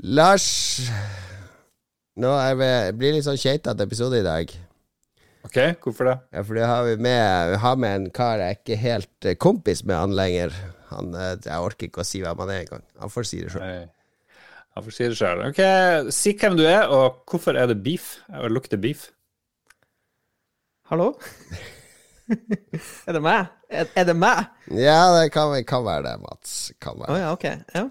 Lars Nå er vi, blir det litt sånn keitete episode i dag. Ok, hvorfor det? Ja, for har vi med, vi har med en kar jeg er ikke helt kompis med han lenger. Han, eh, jeg orker ikke å si hvem han er engang. Han får si det sjøl. Han får si det sjøl. Ok, si hvem du er, og hvorfor er det beef? Jeg lukter beef. Hallo? er det meg? Er, er det meg? Ja, det kan, kan være det, Mats. Kan være. ja, okay. Ja.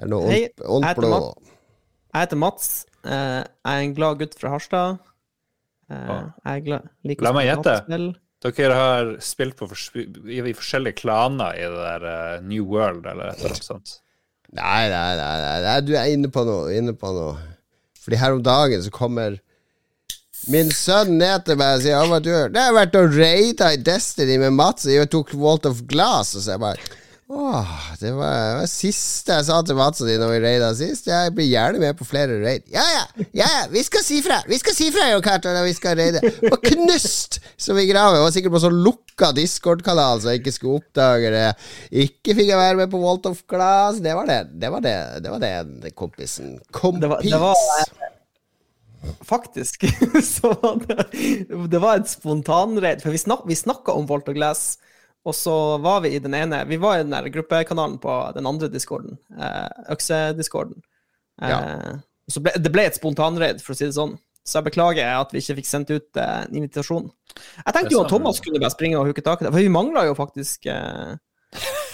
Er noe Hei, ondt, ondt jeg heter? Mats. Jeg heter Mats. Eh, jeg er en glad gutt fra Harstad. Eh, Ah. jeg er glad, like La meg gjette. Dere har spilt på fors i, i forskjellige klaner i det der eh, New World, eller et eller annet sånt. Nei, nei, nei, nei, nei, du er inne på noe. Inne på noe. Fordi her om dagen så kommer min sønn ned til meg og sier at jeg Det har vært og raida i Destiny med Mats, og jeg tok Walt of Glass. Og så jeg bare Åh, det var det var siste jeg sa til Mats og de når vi raida sist. Jeg blir gjerne med på flere raid. Ja, ja, ja, ja, vi skal si fra! Vi skal si fra, Jo Cato, når vi skal raide. Og knust som i graven. Jeg var sikkert på sånn lukka Discord-kanal, så jeg ikke skulle oppdage det. Ikke fikk jeg være med på Walt of Glass. Det var det. Det var det, det, var det kompisen. Kompis. Det var, var Faktisk så var det Det var et spontanraid. For vi, snak, vi snakka om Volt og Glass, og så var vi i den ene Vi var i den der gruppekanalen på den andre discorden, eh, øksediscorden. Eh, Ja. Så ble, det ble et spontanraid, for å si det sånn. Så jeg beklager at vi ikke fikk sendt ut eh, en invitasjon. Jeg tenkte jo at Thomas kunne bare springe og huke tak i det, for vi mangla jo faktisk eh,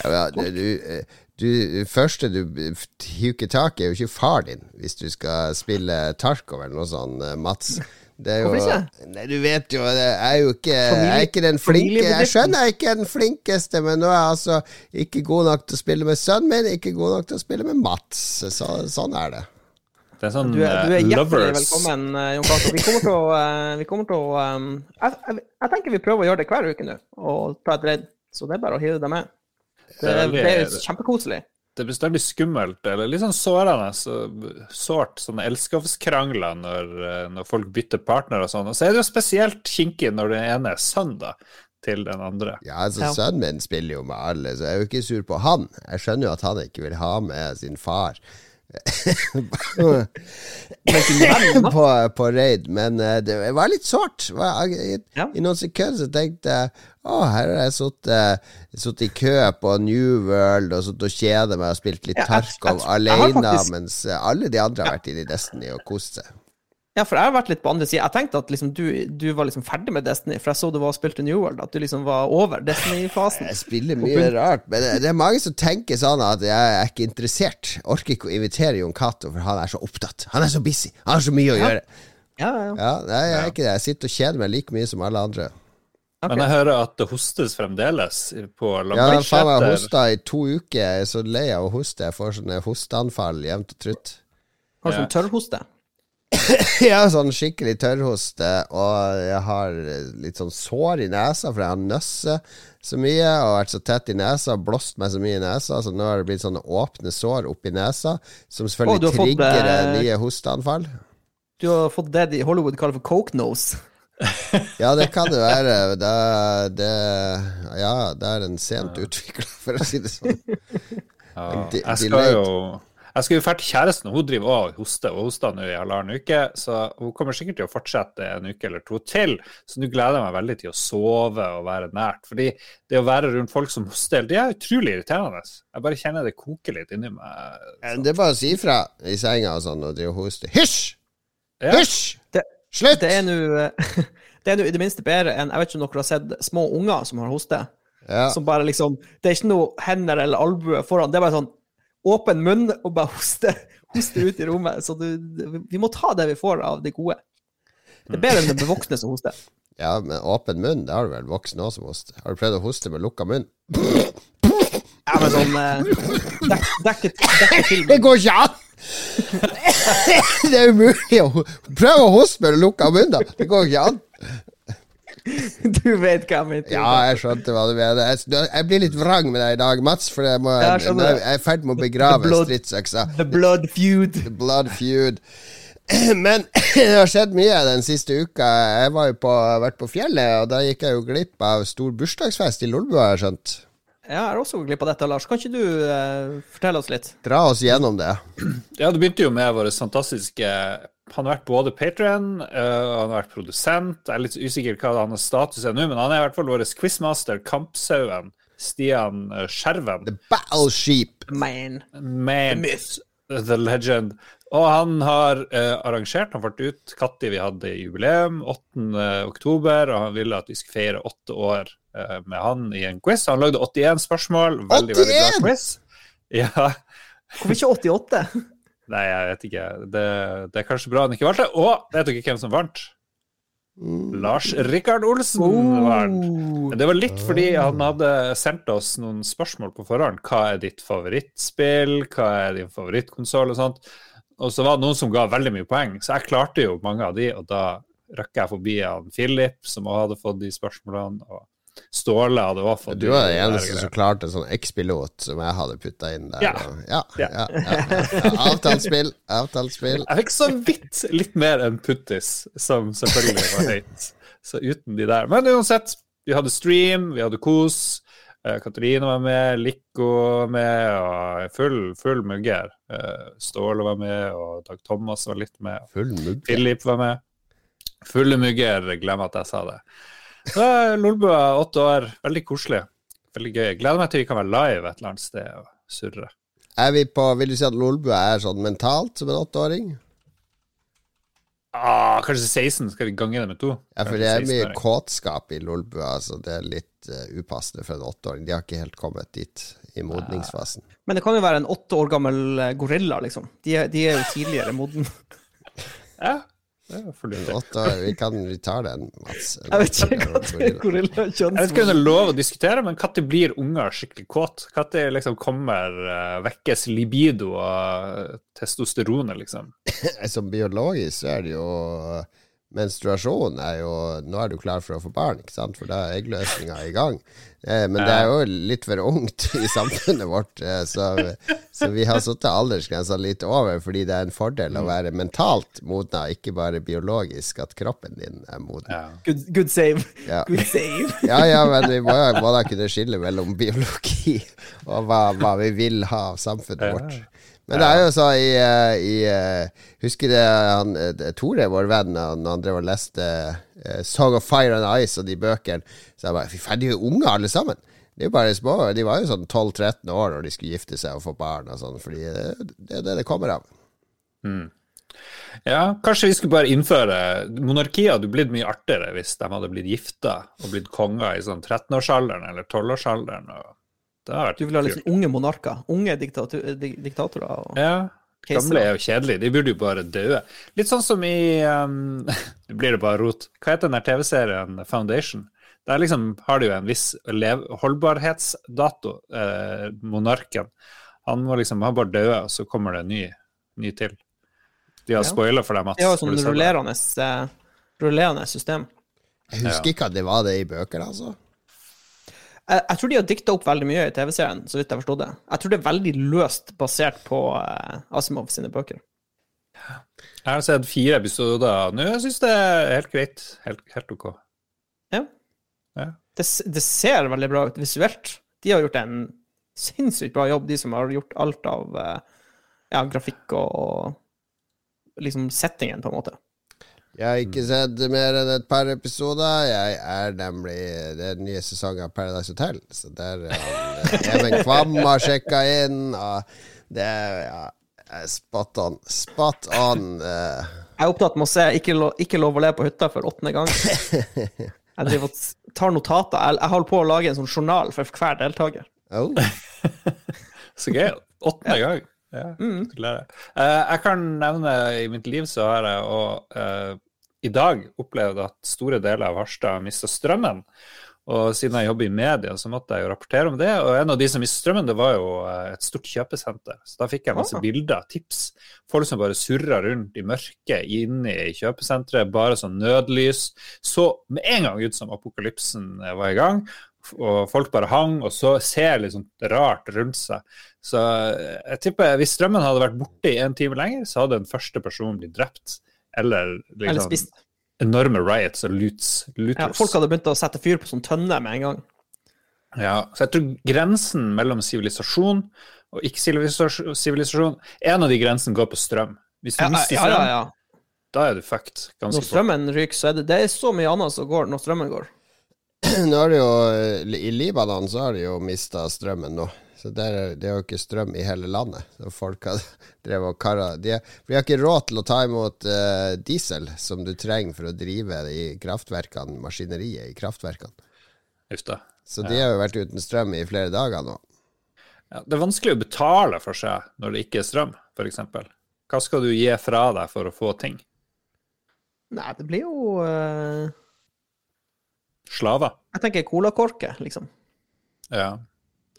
Ja, men, du, du, du, det første du huker tak i, er jo ikke far din, hvis du skal spille Tarkov eller noe sånt, eh, Mats. Det er jo, Hvorfor ikke? Nei, du vet jo, jeg er jo ikke, jeg er ikke den flinke Jeg skjønner jeg er ikke den flinkeste, men nå er jeg altså ikke god nok til å spille med sønnen min, ikke god nok til å spille med Mats. Så, sånn er det. Det er sånn Du er, du er eh, hjertelig lovers velkommen, eh, Jon Cato. Vi kommer til å, eh, vi kommer til å jeg, jeg, jeg tenker vi prøver å gjøre det hver uke nå, og ta et redd. Så det er bare å hive deg med. Det, er- det er jo kjempekoselig. Det er bestandig skummelt, eller litt sånn sårende. Så, sårt, sånne elskovskrangler når, eh, når folk bytter partner og sånn. Og så er det jo spesielt kinkig når den ene er sønn da, til den andre. Ja, altså Ja. Sønnen min spiller jo med alle, så jeg er jo ikke sur på han. Jeg skjønner jo at han ikke vil ha med sin far på, på raid, men eh, det var litt sårt. I, Ja. I noen sekunder så tenkte jeg å, her har jeg sittet sittet i kø på New World og sittet og kjedet meg og spilt litt Ja, Tarkov alene, mens eh, alle de andre har vært inne i Destiny og kost seg. Ja, for jeg har vært litt på andre sida. Jeg tenkte at liksom, du, du var liksom ferdig med Destiny, for jeg så du var og spilte New World, at du liksom var over Destiny-fasen. Jeg spiller mye rart, men det, det er mange som tenker sånn at jeg er ikke interessert. Orker ikke å invitere Jon Cato, for han er så opptatt. Han er så busy. Han har så mye å gjøre. Ja, ja, ja. Ja, nei, jeg er ikke det. Jeg sitter og kjeder meg like mye som alle andre. Okay. Men jeg hører at det hostes fremdeles på Ja, faen, jeg har hosta i to uker. Jeg er så lei av å hoste. Jeg får sånne hosteanfall jevnt og trutt. Har du sånn tørrhoste? Jeg har sånn skikkelig tørrhoste, og jeg har litt sånn sår i nesa, for jeg har nøsset så mye og vært så tett i nesa og blåst meg så mye i nesa, så nå har det blitt sånne åpne sår oppi nesa, som selvfølgelig oh, trigger fått, trigger eh, nye hosteanfall. Du har fått det de i Hollywood kaller for coke nose. Ja, det kan det være. Det, det, ja, det er en sent utvikla, for å si det sånn. Ja, jeg skal jo jeg skal jo dra til kjæresten, og hun driver og hoster og hoster nå i halvannen uke, så hun kommer sikkert til å fortsette en uke eller to til. Så nå gleder jeg meg veldig til å sove og være nært. Fordi det å være rundt folk som hoster, det er utrolig irriterende. Jeg bare kjenner det koker litt inni meg. Men Det er bare å si ifra i senga og sånn, og drive og hoste. Hysj! Ja. Hysj! Det- Slutt! Det er nå i det minste bedre enn Jeg vet ikke om dere har sett små unger som har hoste. Ja. Som bare liksom Det er ikke noe hender eller albue foran. Det er bare sånn åpen munn og bare hoste, hoste ut i rommet. Så du, vi må ta det vi får av det gode. Det er bedre enn det voksne som hoster. ja, men åpen munn, det har du vel voksne òg som hoster. Har du prøvd å hoste med lukka munn? Ja, men sånn eh, dek, dekke, dekke Det går ikke an! det er umulig å Prøv å hoste med lukka munn, da. Det går ikke an. Du vet hva jeg mener. Ja, jeg skjønte hva du mener. Jeg, jeg blir litt vrang med deg i dag, Mats, for jeg, må, Ja, jeg jeg, er i ferd med å begrave The blood- stridsøksa. The blood feud. The blood feud. Men det har skjedd mye den siste uka. Jeg var jo på, vært på fjellet, og da gikk jeg jo glipp av stor bursdagsfest i Lolbua, har jeg skjønt. jeg har også glipp av dette, Lars. Kan ikke du eh, fortelle oss litt? Dra oss gjennom det. Ja, det begynte jo med vår fantastiske Han har vært både patrion uh, han har vært produsent. Jeg er litt usikker hva hans status er nå, men han er i hvert fall vår quizmaster, kampsauen, Stian eh, Skjerven. The Battleship. Man. Man, myth. the legend. Og han har uh, arrangert, han fant ut når vi hadde jubileum, 8. oktober, og han ville at vi skulle feire åtte år eh, med han i en quiz. Han lagde 81 spørsmål. Veldig, veldig bra quiz. Ja. Hvorfor ikke 88? Nei, jeg vet ikke. Det, det er kanskje bra han ikke valgte. Og vet dere hvem som vant? Lars Rikard Olsen. Oh. Det var litt fordi han hadde sendt oss noen spørsmål på forhånd. Hva er ditt favorittspill? Hva er din favorittkonsoll? Og sånt. Og så var det noen som ga veldig mye poeng, så jeg klarte jo mange av de, og da rakk jeg forbi han Philip, som også hadde fått de spørsmålene, og Ståle hadde også fått Du var den eneste som klarte sånn X-pilot som jeg hadde putta inn der. Ja. og- ja, Ja. ja, ja. Avtalt spill, avtalt spill. Jeg fikk så vidt litt mer enn Puttis, som selvfølgelig var høyt. Så uten de der. Men uansett, vi hadde stream, vi hadde kos. Katrine var med, Lico var med, og full, full mugger. Eh, Ståle var med, og Dag Thomas var litt med. Full mugger? Philip var med. Fulle mugger, glem at jeg sa det. Lolbua åtte år, veldig koselig. Veldig gøy. Gleder meg til vi kan være live et eller annet sted og surre. Er vi på Vil du si at Lolbua er sånn mentalt som en åtteåring? Ah, kanskje 16? Skal vi gange det med to? Ja, for det er mye kåtskap i Lolbua, så det er litt uh, upassende for en åtteåring. De har ikke helt kommet dit i modningsfasen. Men det kan jo være en åtte år gammel eh, gorilla, liksom. De er, de er jo tidligere moden. Ja, det er fornuftig. Åtte år, vi, kan, vi tar den, Mats. Jeg vet ikke er gorilla Jeg vet ikke om det er lov å diskutere, men når blir unger skikkelig kåt? Når liksom kommer uh, vekkes libido og testosteronet, liksom? Som biologisk så er det jo Menstruasjon er jo Nå er du klar for å få barn, ikke sant? For da er eggløsninga i gang. Eh, men det er jo litt for ungt i samfunnet vårt, eh, så, så vi har satt aldersgrensa litt over, fordi det er en fordel å være mentalt modna, ikke bare biologisk, at kroppen din er moden. Ja. Good, good save. Ja. Good save. Ja, ja, men vi må, må da kunne skille mellom biologi og hva, hva vi vil ha av samfunnet vårt. Men det er jo så i, eh, i eh, Husker det eh, Tore, vår venn, han, han drev og leste Song of Fire and Ice og de bøkene. Så jeg bare Fy faen, de er jo unge alle sammen. De er bare små. De var jo sånn 12-13 år når de skulle gifte seg og få barn og sånn, fordi det, er det det kommer av. ja, kanskje vi skulle bare innføre Monarkiet hadde blitt mye artigere hvis de hadde blitt gifta og blitt konger i sånn 13-årsalderen eller 12-årsalderen. og Du vil ha litt kult. sånn unge monarker. Unge diktatorer. Og... Ja. Gamle er jo kjedelige. De burde jo bare dø. Litt sånn som i um, blir det bare rot. Hva heter den der TV-serien Foundation? Der liksom har du jo en viss lev holdbarhetsdato, eh, monarken. Han må liksom han bare døde, og så kommer det en ny, ny til. De har Ja. spoila for deg, Mats. Ja, sånn rullerende, uh, rullerende system. Jeg husker ikke at det var det i bøker, altså. Jeg, jeg tror de har dikta opp veldig mye i TV-serien, så vidt jeg forsto det. Jeg tror det er veldig løst basert på uh, Asimov sine bøker. Jeg har sett fire episoder nå. Jeg syns det er helt greit. Helt, helt ok. Ja. Ja. Det, det ser veldig bra ut visuelt. De har gjort en sinnssykt bra jobb, de som har gjort alt av eh, ja, grafikk og, og liksom settingen, på en måte. Jeg har ikke sett mer enn et par episoder. Jeg er nemlig Det er den nye sesongen av Paradise Hotel. Så der er han, eh, Even Kvam har sjekka inn, og det er ja, er spot on. Spot on. Uh. Jeg er opptatt med å se Ikke, lo, ikke lov å le på hytta for åttende gang. Jeg driver og tar notater. Jeg, jeg holder på å lage en sånn journal for hver deltaker. Oh. Så gøy. Åttende gang. Ja, Mm. gratulerer. Eh, jeg kan nevne i mitt liv så har jeg og, eh, i dag opplevd at store deler av Harstad mista strømmen. Og siden jeg jobber i media, så måtte jeg jo rapportere om det. Og en av de som mistet strømmen, det var jo eh, et stort kjøpesenter. Så da fikk jeg masse Ah. bilder, tips. Folk som bare surra rundt i mørket inne i kjøpesenteret, bare sånn nødlys. Så med en gang ut som apokalypsen eh, var i gang. Og folk bare hang og så ser litt sånn rart rundt seg. Så eh, jeg tipper hvis strømmen hadde vært borte i en time lenger, så hadde den første personen blitt drept. Eller Eller liksom spist. enorme riots og loots. Ja, folk hadde begynt å sette fyr på sånn tønne med en gang. Ja, så jeg tror grensen mellom sivilisasjon og ikke-sivilisasjon En av de grensene går på strøm. Hvis du Ja, mister strøm, ja, ja. da er du fucked. Ganske Når strømmen ryker, så er det, det er så mye annet som går når strømmen går. Nå er det jo, I Libanon så har de jo mista strømmen nå. Så der, er- det er jo ikke strøm i hele landet. Så folk har drevet og karra de, de har ikke råd til å ta imot uh, diesel, som du trenger for å drive i kraftverkene, maskineriet i kraftverkene. Just det. Så de har jo vært uten strøm i flere dager nå. Ja, det er vanskelig å betale for seg når det ikke er strøm, f.eks. Hva skal du gi fra deg for å få ting? Nei, det blir jo uh... Slaver? Jeg tenker colakorker, liksom. Ja.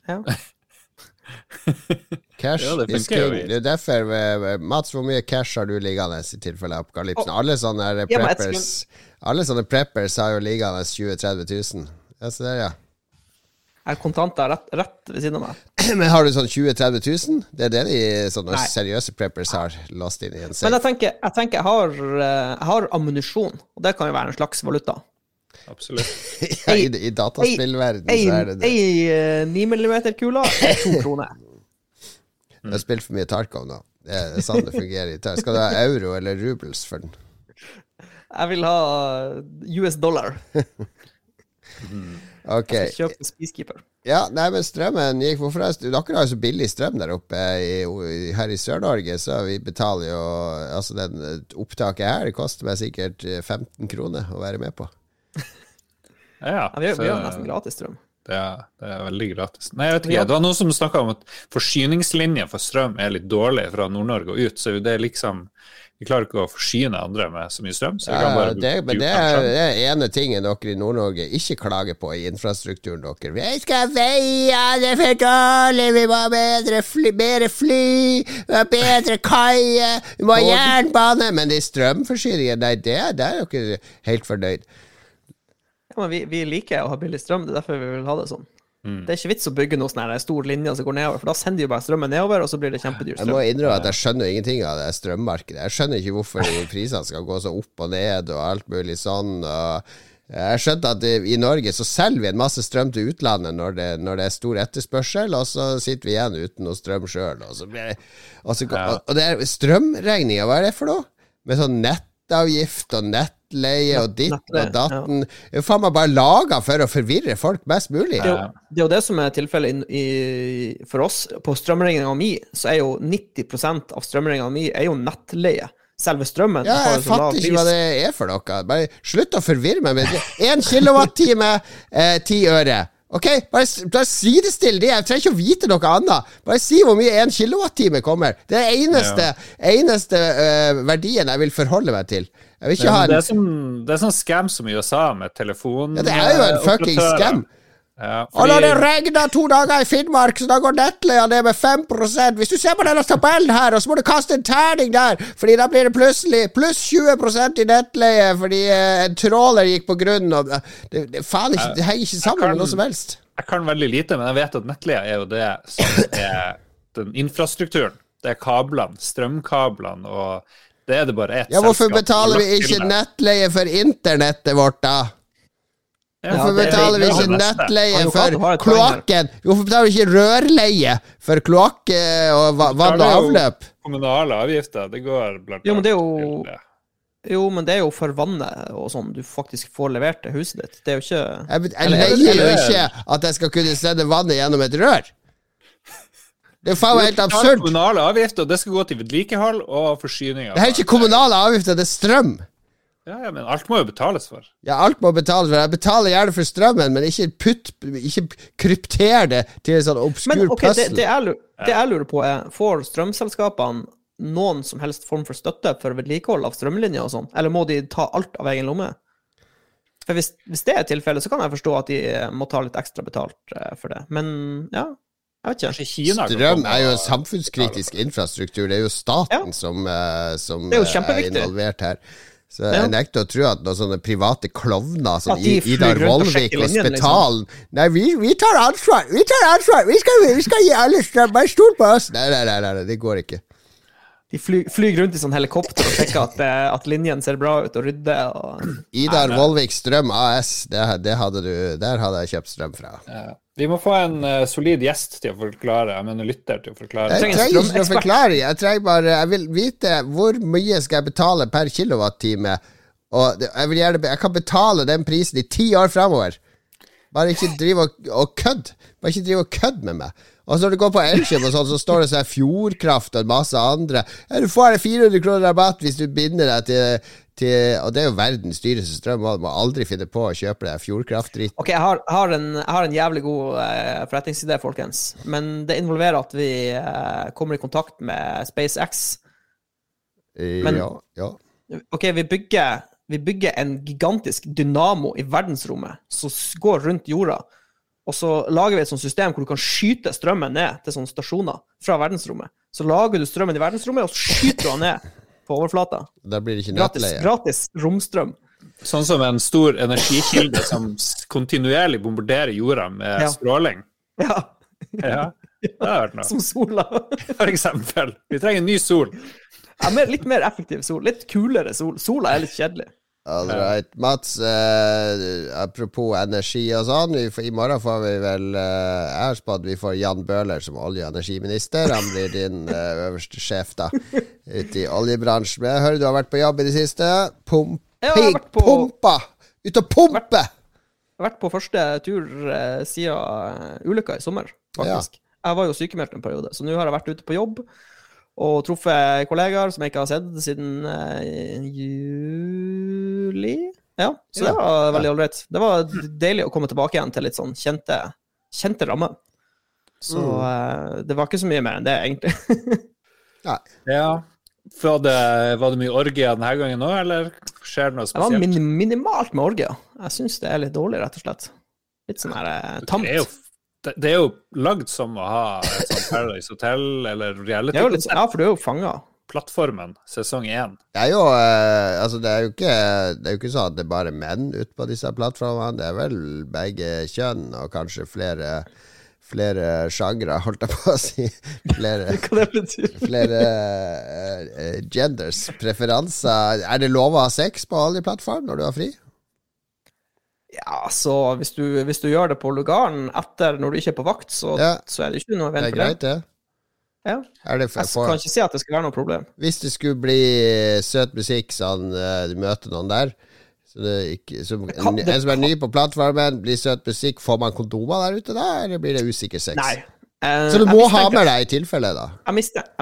Ja. Cash Ja, det is king. Det er derfor, eh, Mats, hvor mye cash har du liggende i tilfelle apokalypsen? Alle sånne Ja, preppers Alle sånne preppers har jo liggende 20 000-30 000. Ja, så der, ja. Jeg har kontanter rett, rett ved siden av meg. Men har du sånn 20 000-30 000? Det er det de sånne Nei. seriøse preppers har låst inn i en Men jeg tenker jeg, tenker jeg har, eh, jeg har ammunisjon, og det kan jo være en slags valuta. Absolutt. Ja, I, I dataspillverdenen så er det det. Ei 9 mm-kule er to kroner. Du har spilt for mye Tarkov nå. Det er, sånn det fungerer. i Tarkov. Skal du ha euro eller rubles for den? Jeg vil ha US dollar. Ok. Jeg skal kjøpe Speacekeeper. Ja, nei, men strømmen gikk Hvorfor er Dere har jo så billig strøm der oppe i, her i Sør-Norge, så vi betaler jo Altså, den opptaket her det koster meg sikkert eh, 15 kroner å være med på. Ja, vi, så vi har nesten gratis strøm. det, er, det er veldig gratis. Nei, jeg vet ikke. Det var noen som snakka om at forsyningslinja for strøm er litt dårlig fra Nord-Norge og ut, så det er liksom Vi klarer ikke å forsyne andre med så mye strøm. Så Ja, det, men det er den ene tingen dere i Nord-Norge ikke klager på i infrastrukturen deres. Vi skal veie, det er for dårlig, vi må ha bedre fly, bedre fly, vi må ha bedre kaier, vi må ha jernbane. Men i strømforsyningen, nei, det, det er dere helt fornøyd. Ja, men vi, vi liker å ha billig strøm, det er derfor vi vil ha det sånn. Det er ikke vits å bygge noe sånn her stor linje som går nedover, for da sender de jo bare strømmen nedover, og så blir det kjempedyr Jeg må strøm. innrømme at jeg skjønner ingenting av det strømmarkedet. Jeg skjønner ikke hvorfor prisene skal gå så opp og ned og alt mulig sånn. Og jeg skjønte at i Norge så selger vi en masse strøm til utlandet når det, når det er stor etterspørsel, og så sitter vi igjen uten noe strøm sjøl. Og, så blir det- og, så- Ja. og det er strømregninga, hva er det for noe? Med sånn nettavgift og nettleie og ditt og datten. Jo faen meg bare laga for å forvirre folk mest mulig. Det er, jo, det er jo det som er tilfellet for oss. På strømregninga mi så er jo 90% av strømregninga mi er jo nettleie. Selve strømmen Ja, jeg fatter ikke hva det er for noe. Bare slutt å forvirre meg med det. Én kilowattime, eh, øre. Ok, bare, bare si det. Jeg trenger ikke å vite noe annet. Bare si hvor mye én kilowattime kommer. Det er eneste, eneste uh, verdien jeg vil forholde meg til. Jeg vil ikke Ja, ha men det, en er som, det er sånn scam som i USA med telefon... ja, Det er jo en fucking skam scam. Ja, Og når det fordi, regner to dager i Finnmark, så da går nettleia ned med 5 Hvis du ser på denne tabellen her, og så må du kaste en terning der, Fordi da blir det plutselig pluss 20% i nettleie fordi eh, en tråler gikk på grunn. Og, eh, det, det, faen ikke, det henger ikke sammen kan- med noe som helst. jeg kan veldig lite, men jeg vet at nettleia er jo det som er den infrastrukturen. Det er kablene, strømkablene, og det er det bare ett Ja, Hvorfor selskap betaler vi ikke nettleie for internettet vårt, da? Hvorfor er- betaler vi ikke nettleie for kloakken? Hvorfor betaler vi ikke rørleie for kloakk og vann og avløp? Kommunale avgifter, det går blant Jo, men det er annet jo- til det. Jo, men det er jo for vannet og sånn du faktisk får levert til huset ditt. Det er jo ikke Jeg, jeg leier jo ikke at jeg skal kunne sende vannet gjennom et rør. Det er faen helt absurd. Kommunale avgifter, og det skal gå til vedlikehold og forsyning. Det er ikke kommunale avgifter, det er strøm. Ja, ja, men alt må jo betales for. Ja, alt må betales for. Jeg betaler gjerne for strømmen, men ikke putt Ikke krypter det til en sånn obskur Men okay, det, puzzle. det, jeg lurer, det jeg lurer på, er Får strømselskapene noen som helst form for støtte for vedlikehold av strømlinjer og sånn, eller må de ta alt av egen lomme? For hvis, hvis det er tilfellet, så kan jeg forstå at de eh, må ta litt ekstra betalt eh, for det. Men ja, jeg vet ikke. Kina Strøm er jo en samfunnskritisk infrastruktur. Det er jo staten Ja. som, eh, som Det er involvert her. Så Ja. jeg nekter å tro at noen sånne private klovner som Idar Vollvik og Spetalen liksom. Nei, vi, vi tar ansvar! Vi tar ansvar! Vi skal, vi skal gi alle strøm! Bare stol på oss! Nei, nei, nei, nei, nei, det går ikke. De fly, flyr rundt i sånn helikopter og sjekker at, eh, at linjen ser bra ut, og rydder. Og... Idar Vollvik Strøm AS, det, det hadde du, der hadde jeg kjøpt strøm fra. Ja. Vi må få en uh, solid gjest til å forklare, jeg mener lytter til å forklare. Jeg trenger en trenger ikke å forklare. Jeg trenger bare Jeg vil vite hvor mye skal jeg betale per kilowattime. Og jeg vil gjerne Jeg kan betale den prisen i ti år framover. Bare ikke drive og, og kødd. Bare ikke drive og kødd med meg. Og så når du går på Elkjøp og sånn, så står det sånn Fjordkraft og masse andre. Ja, du får 400 kroner rabatt hvis du binder deg til, til Og det er jo verdens dyreste strøm. og Du må aldri finne på å kjøpe deg Fjordkraft-dritt. Ok, jeg har, har en, jeg har en jævlig god uh, forretningsidé, folkens. Men det involverer at vi uh, kommer i kontakt med SpaceX. Men- Ja, ja. Ok, vi bygger, vi bygger en gigantisk dynamo i verdensrommet som går rundt jorda. Og så lager vi et sånt system hvor du kan skyte strømmen ned til sånne stasjoner fra verdensrommet. Så lager du strømmen i verdensrommet, og så skyter du den ned på overflata. Da blir det ikke Gratis, nettleie. gratis romstrøm. Sånn som en stor energikilde som kontinuerlig bombarderer jorda med Ja. stråling. Ja, Ja, det har vært noe. som sola. For eksempel. Vi trenger en ny sol. Ja, mer, litt mer effektiv sol. Litt kulere sol. Sola er litt kjedelig. All right. Mats, eh, apropos energi og sånn. I morgen får vi vel eh, Jeg spådd vi får Jan Bøhler som olje- og energiminister. Han blir din eh, øverste sjef da ute i oljebransjen. Jeg hører du har vært på jobb i det siste. Pump, Ja, på- Pumpa! Ut og pumpe! Jeg har vært på første tur eh, siden eh, ulykka i sommer, faktisk. Jeg var jo sykemeldt en periode, så nå har jeg vært ute på jobb og truffet kollegaer som jeg ikke har sett siden eh, juli. Ja, så det var veldig ålreit. Det var deilig å komme tilbake igjen til litt sånn kjente, kjente rammer. Så mm. det var ikke så mye mer enn det, egentlig. Nei. Ja. Det, var det mye orgier denne gangen òg, eller skjer det noe spesielt? Det var min minimalt med orgier. Jeg syns det er litt dårlig, rett og slett. Litt sånn her eh, tamt. Det er jo, det, er jo lagd som å ha et sånt Paradise Hotel eller er litt, reality-plattformen ja, for du er jo fanga. Sesong én. Det er jo eh, Altså, det er jo ikke Det er jo ikke sånn at det er bare menn ute på disse plattformene. Det er vel begge kjønn, og kanskje flere Flere sjangre, holdt jeg på å si. Flere Hva det betyr? flere eh, eh, genders, preferanser. Er det lov å ha sex på oljeplattform når du har fri? Ja, så hvis du, hvis du gjør det på lugaren etter når du ikke er på vakt, så, Ja. så er det ikke noe er for det. greit, det? Ja. Det Jeg kan ikke si at det skal være noe problem. hvis det skulle bli søt musikk, sånn eh, du møter noen der så det er ikke, som, kan- en, det en som er ny på plattformen, blir søt musikk, får man kondomer der ute da, eller blir det usikker sex? Nei. Uh, Så du må ha med deg i tilfelle, da. Jeg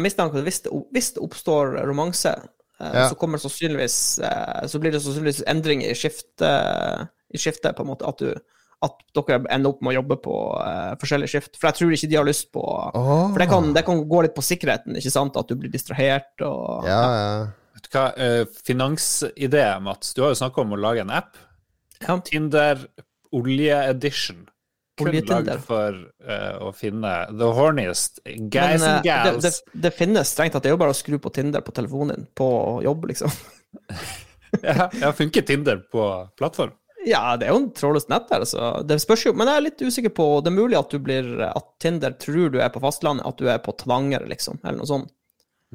mistenker, at hvis det, hvis det oppstår romanse, uh, Ja. så kommer sannsynligvis uh, Så blir det sannsynligvis endringer i skiftet, i skiftet på en måte, at, du, at dere ender opp med å jobbe på uh, forskjellige skift. For jeg tror ikke de har lyst på For det kan, det kan gå litt på sikkerheten, ikke sant? At du blir distrahert og Ja, ja. Vet du hva, uh, finansidé, Mats. Du har jo snakka om å lage en app. Ja. Tinder olje-edition. Kun lagd for uh, å finne the horniest Men, guys eh, and det, gals. det, det finnes strengt tatt. Det er jo bare å skru på Tinder på telefonen din på jobb, liksom. ja, ja, funker Tinder på plattform? Ja, det er jo en trådløst nett der, så det spørs jo. Men jeg er litt usikker på Det er mulig at du blir At Tinder tror du er på fastlandet, at du er på Tvanger, liksom, eller noe sånt.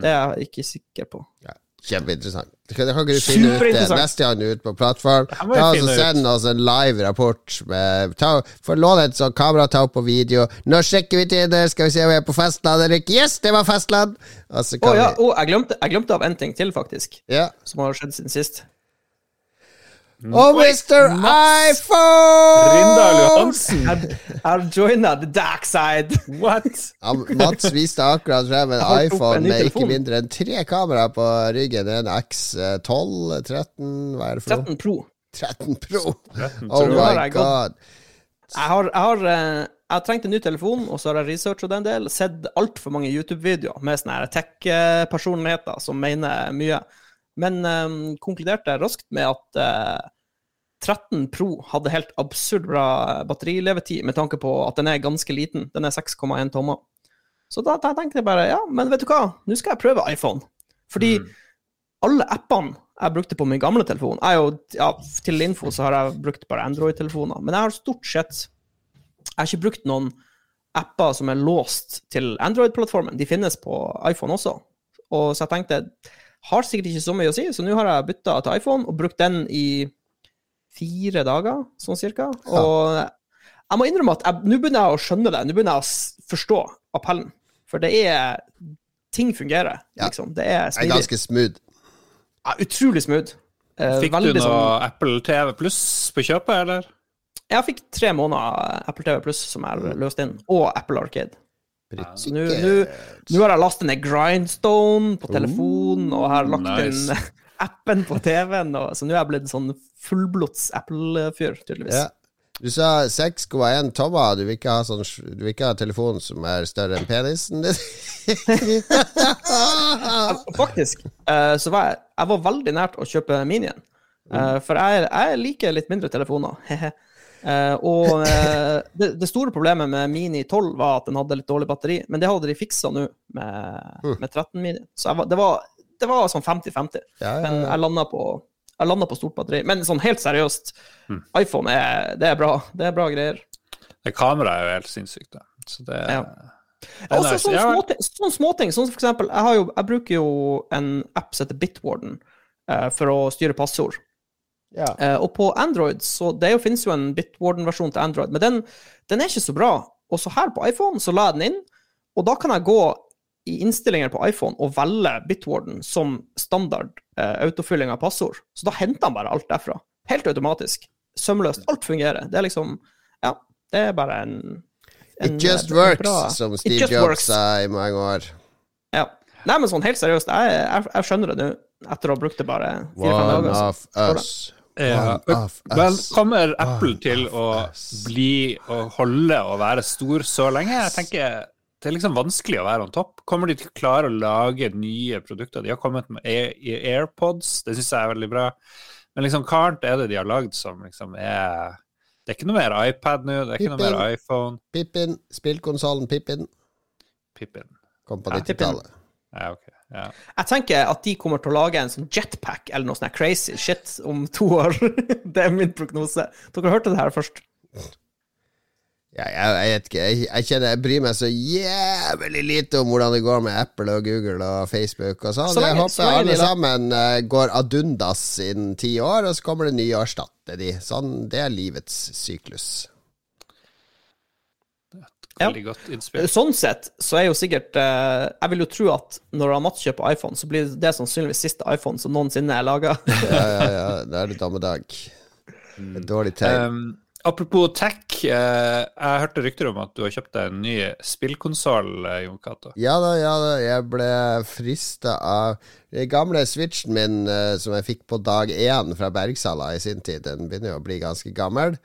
Det er jeg ikke sikker på. ja. Kjempeinteressant. Det kan, ikke du finne ut det neste gang du er ute på plattform? Ta ut. Send oss en live rapport. Med, ta, få låne et sånt kamera, ta opp på video. Nå sjekker vi Tinder, skal vi se om vi er på fastland eller ikke. Yes, det var fastland! Og Å kan ja, oh, jeg, glemte, jeg glemte av en ting til, faktisk, Ja. som har skjedd siden sist. Og Mr. iPhone! Rindal Johansen! Jeg joina the dark side. What? Ja, Mats viste akkurat frem en iPhone med ikke mindre enn tre kameraer på ryggen. En X12, 13, hva er det for noe? 13 Pro. 13 Pro. 13 Oh my god. Jeg har, jeg har eh, jeg har trengt en ny telefon, og så har jeg researcha en del. Sett altfor mange YouTube-videoer med sånne tech-personligheter som mener mye. Men eh, konkluderte raskt med at eh, 13 Pro hadde helt absurd bra batterilevetid, med tanke på at den er ganske liten. Den er 6,1 tommer. Så da, da tenkte jeg bare ja, men vet du hva, nå skal jeg prøve iPhone. Fordi alle appene jeg brukte på min gamle telefon jeg jo, ja, Til info så har jeg brukt bare Android-telefoner, men jeg har stort sett Jeg har ikke brukt noen apper som er låst til Android-plattformen. De finnes på iPhone også. Og så jeg tenkte har sikkert ikke så mye å si, så nå har jeg bytta til iPhone og brukt den i fire dager, sånn cirka. Og jeg må innrømme at nå begynner jeg å skjønne det. Nå begynner jeg å forstå appellen. For det er Ting fungerer, Ja. liksom. Det er Det er ganske smooth. Ja, utrolig smooth. Eh, Fikk du noe sånn- Apple TV pluss på kjøpet, eller? Jeg fikk tre måneder Apple TV Pluss som er løst inn, og Apple Arcade. Så nå har jeg lastet ned Grindstone på telefonen, og har lagt nice. inn appen på TV-en, så nå er jeg blitt sånn fullblods Apple-fyr, tydeligvis. Ja. Du sa 6,1 tommer. Du vil ikke ha sånn Du vil ikke ha telefon som er større enn penisen din? Faktisk eh, så var jeg, jeg var veldig nært å kjøpe minien. igjen, for jeg, jeg liker litt mindre telefoner. Eh, og eh, det, det store problemet med Mini 12 var at den hadde litt dårlig batteri, men det hadde de fiksa nå med, med 13 Mini. Så jeg var, det, var, det var sånn 50-50. Ja, ja, Men ja. jeg landa på, jeg på stort batteri. Men sånn helt seriøst, iPhone er, det er bra. Det er bra greier. Det kameraet er jo helt sinnssykt, da. Så det, Ja. det Også nice. sånne småting, sånne småting. Sånn som for eksempel, jeg, har jo, jeg bruker jo en app som heter Bitwarden eh, for å styre passord. Ja. Uh, og på Android så Det jo, finnes jo en Bitwarden-versjon til Android, men den, den er ikke så bra. Og så her på iPhone så la jeg den inn, og da kan jeg gå i innstillinger på iPhone og velge Bitwarden som standard uh, autofylling av passord. Så da henter han bare alt derfra. Helt automatisk. Sømløst. Alt fungerer. Det er liksom Ja, det er bare en, en It just works, bra- som Steve Jobs sa i mange år. Ja. Nei, men sånn helt seriøst, jeg, jeg, jeg skjønner det nå, etter å ha brukt det bare fire-fem dager. One of us. Ja. One Men kommer Apple til å bli og holde og være stor så lenge? Jeg tenker det er liksom vanskelig å være on top. Kommer de til å klare å lage nye produkter? De har kommet med AirPods, det syns jeg er veldig bra. Men liksom, hva annet er det de har lagd som liksom er Det er ikke noe mer iPad nå, det er ikke noe mer iPhone. Pippin. Spillkonsollen Pippin Pippin. kom på Ja, Pippin. 90-tallet. Ja, ok. Ja. Jeg tenker at de kommer til å lage en sånn jetpack eller noe sånt crazy shit om to år. det er min prognose. Dere hørte det her først. Ja, jeg, jeg vet ikke. Jeg, jeg kjenner jeg bryr meg så jævlig lite om hvordan det går med Apple og Google og Facebook og sånn. Så Jeg så håper lenge alle sammen uh, går ad undas innen ti år, og så kommer det nye og erstatter de. Sånn, det er livets syklus. Ja. Veldig godt innspill. Sånn sett så er jo sikkert eh, Jeg vil jo tro at når Mats kjøper iPhone, så blir det sannsynligvis siste iPhone som noensinne er laga. Ja, ja, ja. Da er det dommedag. Et dårlig tegn. Um, apropos tech, eh, jeg hørte rykter om at du har kjøpt deg en ny spillkonsoll, eh, Jon Cato. Ja da, ja da. Jeg ble frista av den gamle switchen min eh, som jeg fikk på dag én fra Bergsala i sin tid. Den begynner jo å bli ganske gammel.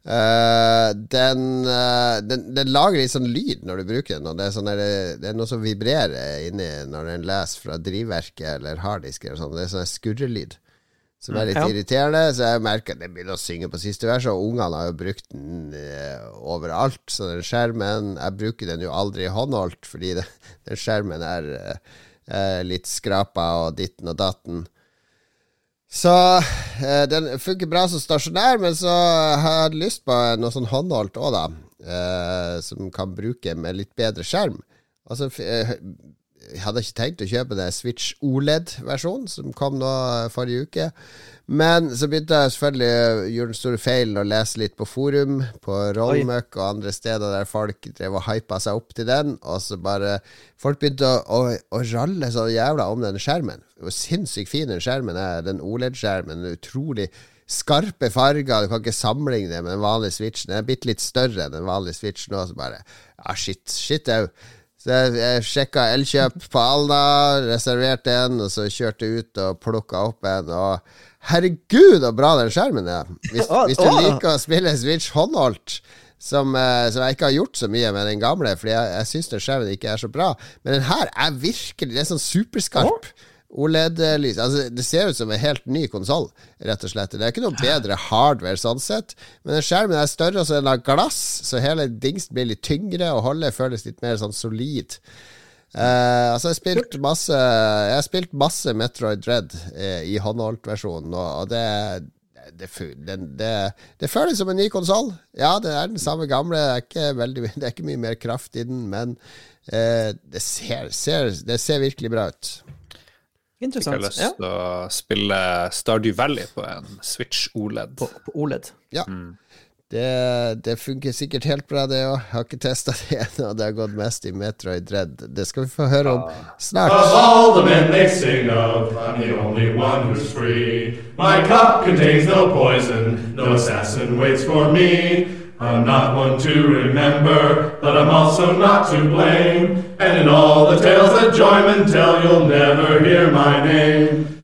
Eh, den, uh, den, den lager litt sånn lyd når du bruker den, og det er, sånn er, det er noe som vibrerer inni når den leser fra drivverket eller harddisker eller sånn. Det er sånn skurrelyd. Som er litt Ja. irriterende, så jeg merker at den begynner å synge på siste vers, og ungene har jo brukt den uh, overalt. Så den skjermen Jeg bruker den jo aldri håndholdt, fordi det, den skjermen er litt skrapa og ditten og datten. Så eh, den funker bra som stasjonær, men så har jeg lyst på noe sånn håndholdt òg, da. Eh, som kan bruke med litt bedre skjerm. Altså, eh, jeg hadde ikke tenkt å kjøpe den Switch OLED-versjonen som kom nå forrige uke. Men så begynte jeg selvfølgelig å gjøre den store feilen å lese litt på forum, på Rollmuck og andre steder der folk drev og hypa seg opp til den, og så bare Folk begynte å, å, å ralle så jævla om den skjermen. Hvor sinnssykt fin den skjermen er, den OLED-skjermen. Utrolig skarpe farger. Du kan ikke sammenligne det med den vanlige Switchen. Den er bitte litt større enn den vanlige Switchen. Og så bare Ja, shit. Shit au. Så jeg, jeg sjekka Elkjøp på Alna, reserverte en, og så kjørte ut og plukka opp en. Og herregud, så bra den skjermen er! Hvis, hvis du liker å spille Switch håndholdt, som, eh, som jeg ikke har gjort så mye med den gamle, fordi jeg, jeg syns den skjermen ikke er så bra, men den her er virkelig Det er sånn superskarp. OLED-lys. Altså, det ser ut som en helt ny konsoll, rett og slett. Det er ikke noe bedre hardware sånn sett, men skjermen er større, og så er den av glass, så hele dingsen blir litt tyngre, og holdet føles litt mer sånn solid. Uh, altså, jeg har spilt masse Jeg har spilt masse Metroid Dread eh, i håndholdt-versjonen, og, og det det, fu- det, det føles som en ny konsoll. Ja, det er den samme gamle. Det er ikke, veldig, det er ikke mye mer kraft i den, men Eh, det, ser, ser, det ser virkelig bra ut. Jeg har jeg lyst Ja, til å spille Stardew Valley på en Switch OLED. på, på OLED. Ja. Det, det funker sikkert helt bra, det òg. Har ikke testa det ennå. Det har gått mest i Metroid Dread. Det skal vi få høre om Of snart. of, no poison, no assassin waits for me. I'm not one to remember, but I'm also not to blame. And in all the tales that joymen tell, you'll never hear my name.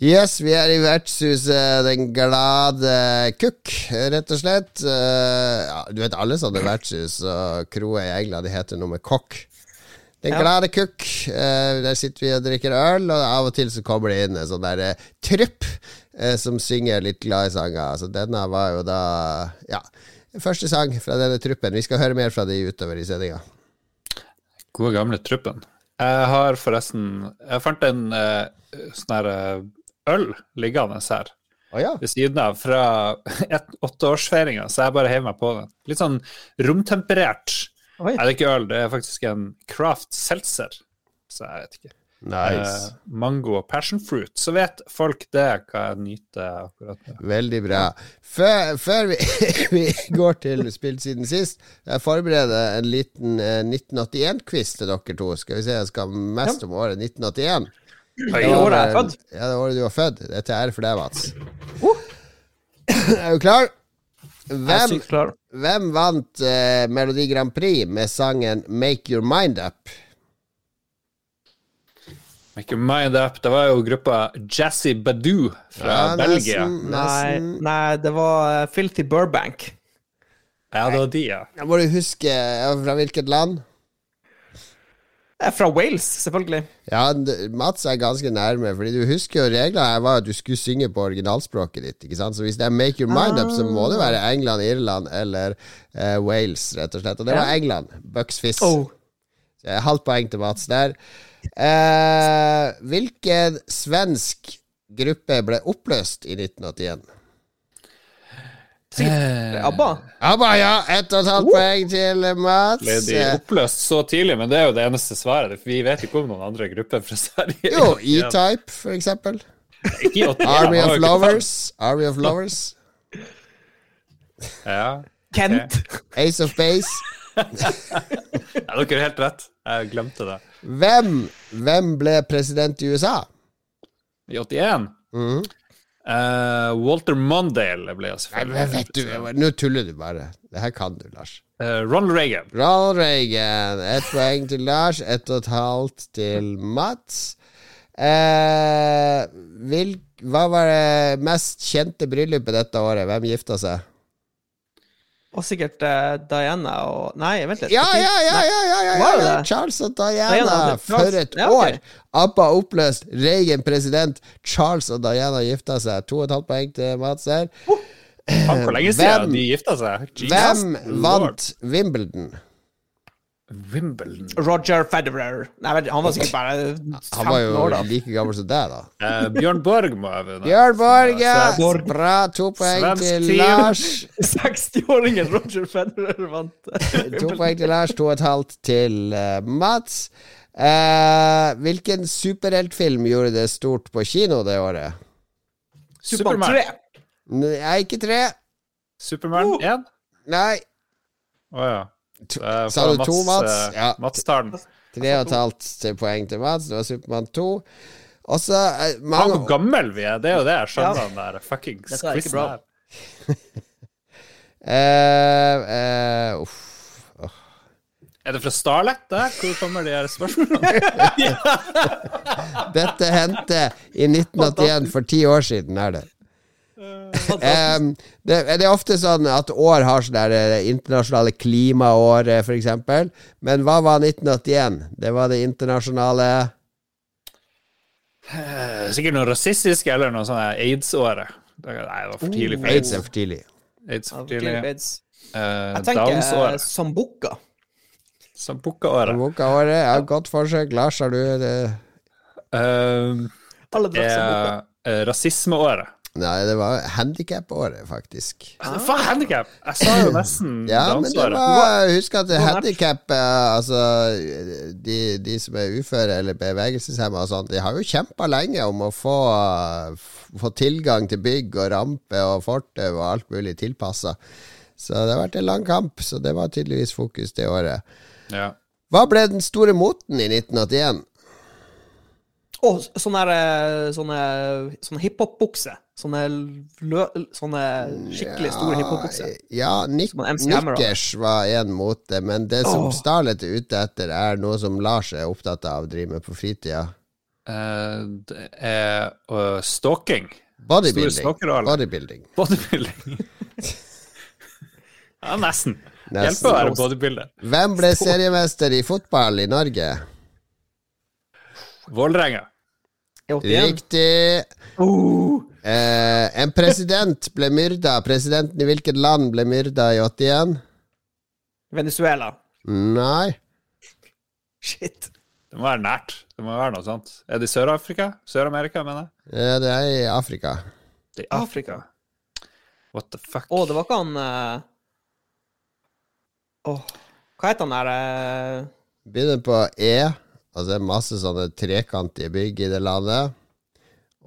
Yes, vi er i vertshuset Den glade kukk, rett og slett. Eh, ja, du vet alle sånne vertshus og kroer i England, de heter noe med kokk. Den Ja. glade kukk. eh, der sitter vi og drikker øl, og av og til så kommer det inn en sånn der trypp trupp eh, som synger litt glade sanger. Altså, denne var jo da Ja, første sang fra denne truppen. Vi skal høre mer fra de utover i sendinga. Gode gamle truppen. Jeg har forresten Jeg fant en eh, sånn her eh, øl liggende her oh, ja. ved siden av fra åtteårsfeiringa, så jeg bare heiv meg på den. Litt sånn romtemperert. Oi. Er det ikke øl, det er faktisk en Craft Seltzer. Så jeg vet ikke. Nice. Eh, mango og passion fruit. Så vet folk det, hva jeg nyter akkurat nå. Veldig bra. Før, før vi, vi går til spilt siden sist, jeg forbereder en liten eh, 1981-quiz til dere to. Skal vi se, jeg skal mest om året 1981. I året jeg er født. Ja, det året du var født. Det er til ære for deg, Mats. Er du klar? Jeg er Hvem, sykt klar. hvem vant eh, Melodi Grand Prix med sangen 'Make Your Mind Up'? Make your mind up. Det var jo gruppa Jazzy Badoo fra Ja, Belgia. nesten, Nei, nesten. nei, det var eh, Filthy Burbank. Ja, det var de, ja. Jeg må du huske fra hvilket land. Fra Wales, selvfølgelig. Ja, Mats er ganske nærme, Fordi du husker jo reglene her var at du skulle synge på originalspråket ditt. Ikke sant? Så hvis det er Make Your Mind Up, så må det være England, Irland eller eh, Wales, rett og slett. Og det var England. Bucks Fizz. Oh. Halvt poeng til Mats der. Eh, hvilken svensk gruppe ble oppløst i 1981? Sikkert ABBA. ABBA, ja! Ett og et halvt poeng til Mats. Ble de Eh, oppløst så tidlig? Men det er jo det eneste svaret. Vi vet ikke om noen andre grupper fra Sverige. Jo, E-Type, for eksempel. Ikke i 81, Army of Lovers. Army of Lovers. Ja. Kent. Ace of Base. ja, dere har helt rett. Jeg glemte det. Hvem, hvem ble president i USA? I 81 Mm. Uh, Walter Mondale ble selvfølgelig Nei, vet du, Nå tuller du bare. Det her kan du, Lars. Uh, Ronald Reagan. Ronald Reagan. Ett poeng til Lars, ett og et halvt til Mats. Uh, vil, hva var det mest kjente bryllupet dette året? Hvem gifta seg? Og sikkert uh, Diana og Nei, vent litt. Ja, ja, ja! ja, ja, ja, ja, ja. Charles og Diana. Diana, For et ja, okay. år! ABBA oppløst, Reagan president, Charles og Diana gifta seg. To og et halvt poeng til Mats her. Oh, hvor lenge Hvem- siden de gifta seg? Jesus Hvem Lord. vant Wimbledon? Wimbledon. Roger Federer. Nei, men han var sikkert bare 15 Han var jo år, da. like gammel som deg, da. Uh, Bjørn Borg må jeg vinne. Bjørn Borg, ja! Borg. Bra. To poeng Svensk til team. Lars. 60-åringen Roger Federer vant. To poeng til Lars, to og et halvt til uh, Mats. Uh, hvilken superheltfilm gjorde det stort på kino det året? Supermann Superman. 3. Nei, ikke tre. Superman 1? Nei. Å ja. To, Eh, sa du Mats, to, Mats? eh, Ja. Mats tar den. Tre og et halvt til poeng til Mats. Det var Supermann 2. Og så eh, mange hvor gammel vi er. Det er jo det jeg skjønner, Ja. den der fuckings quizen her. uh, eh, Uff. Er det fra Starlet der? Hvor kommer de her spørsmålene? Dette hendte i 1981, for ti år siden er det. Em, det, det er ofte sånn at år har sånn der eh, internasjonale klimaåret, for eksempel. Men hva var 1981? Det var det internasjonale Eh, Sikkert noe rasistisk eller noe sånn aids-året. Nei, det var for tidlig for Aids aids. er for tidlig. AIDS for tidlig. Aids. Eh, Jeg tenker eh. Sambuca. Sambuca-året. Boka-året, ja, godt forsøk. Lars, har du det? Uh, det er eh, rasismeåret. Nei, det var handikap-året, faktisk. Faen, handikap! Jeg sa jo nesten Ja, men det var Husk at handikap Altså, de, de som er uføre eller bevegelseshemma og sånt, de har jo kjempa lenge om å få, få tilgang til bygg og rampe og fortau og alt mulig tilpassa. Så det har vært en lang kamp, så det var tydeligvis fokus det året. Ja. Hva ble den store moten i 1981? Å, sånne, her, eh, sånne, sånne hiphop-bukser. Sånne, lø, sånne skikkelig store hiphop-bukser. Ja, Nick. Nikkers var en mote, men det som oh. Starlet er ute etter, er noe som Lars er opptatt av å drive med på fritida. Uh, det er uh, stalking. Bodybuilding. Bodybuilding. Bodybuilding. ja, nesten. Nesten. Hjelper å være bodybuilder. Hvem ble seriemester i fotball i Norge? Vålerenga. Riktig. Oh, Eh, en president ble myrda. Presidenten i hvilket land ble myrda i 81? Venezuela. Nei. Shit. Det må være nært. Det må være noe sånt. Er det i Sør-Afrika? Sør-Amerika, mener jeg. Ja, det er i Afrika. Det er i Afrika. What the fuck? Å, det var ikke han eh, Åh, hva heter han der eh, Begynner på E. Altså det er masse sånne trekantige bygg i det landet.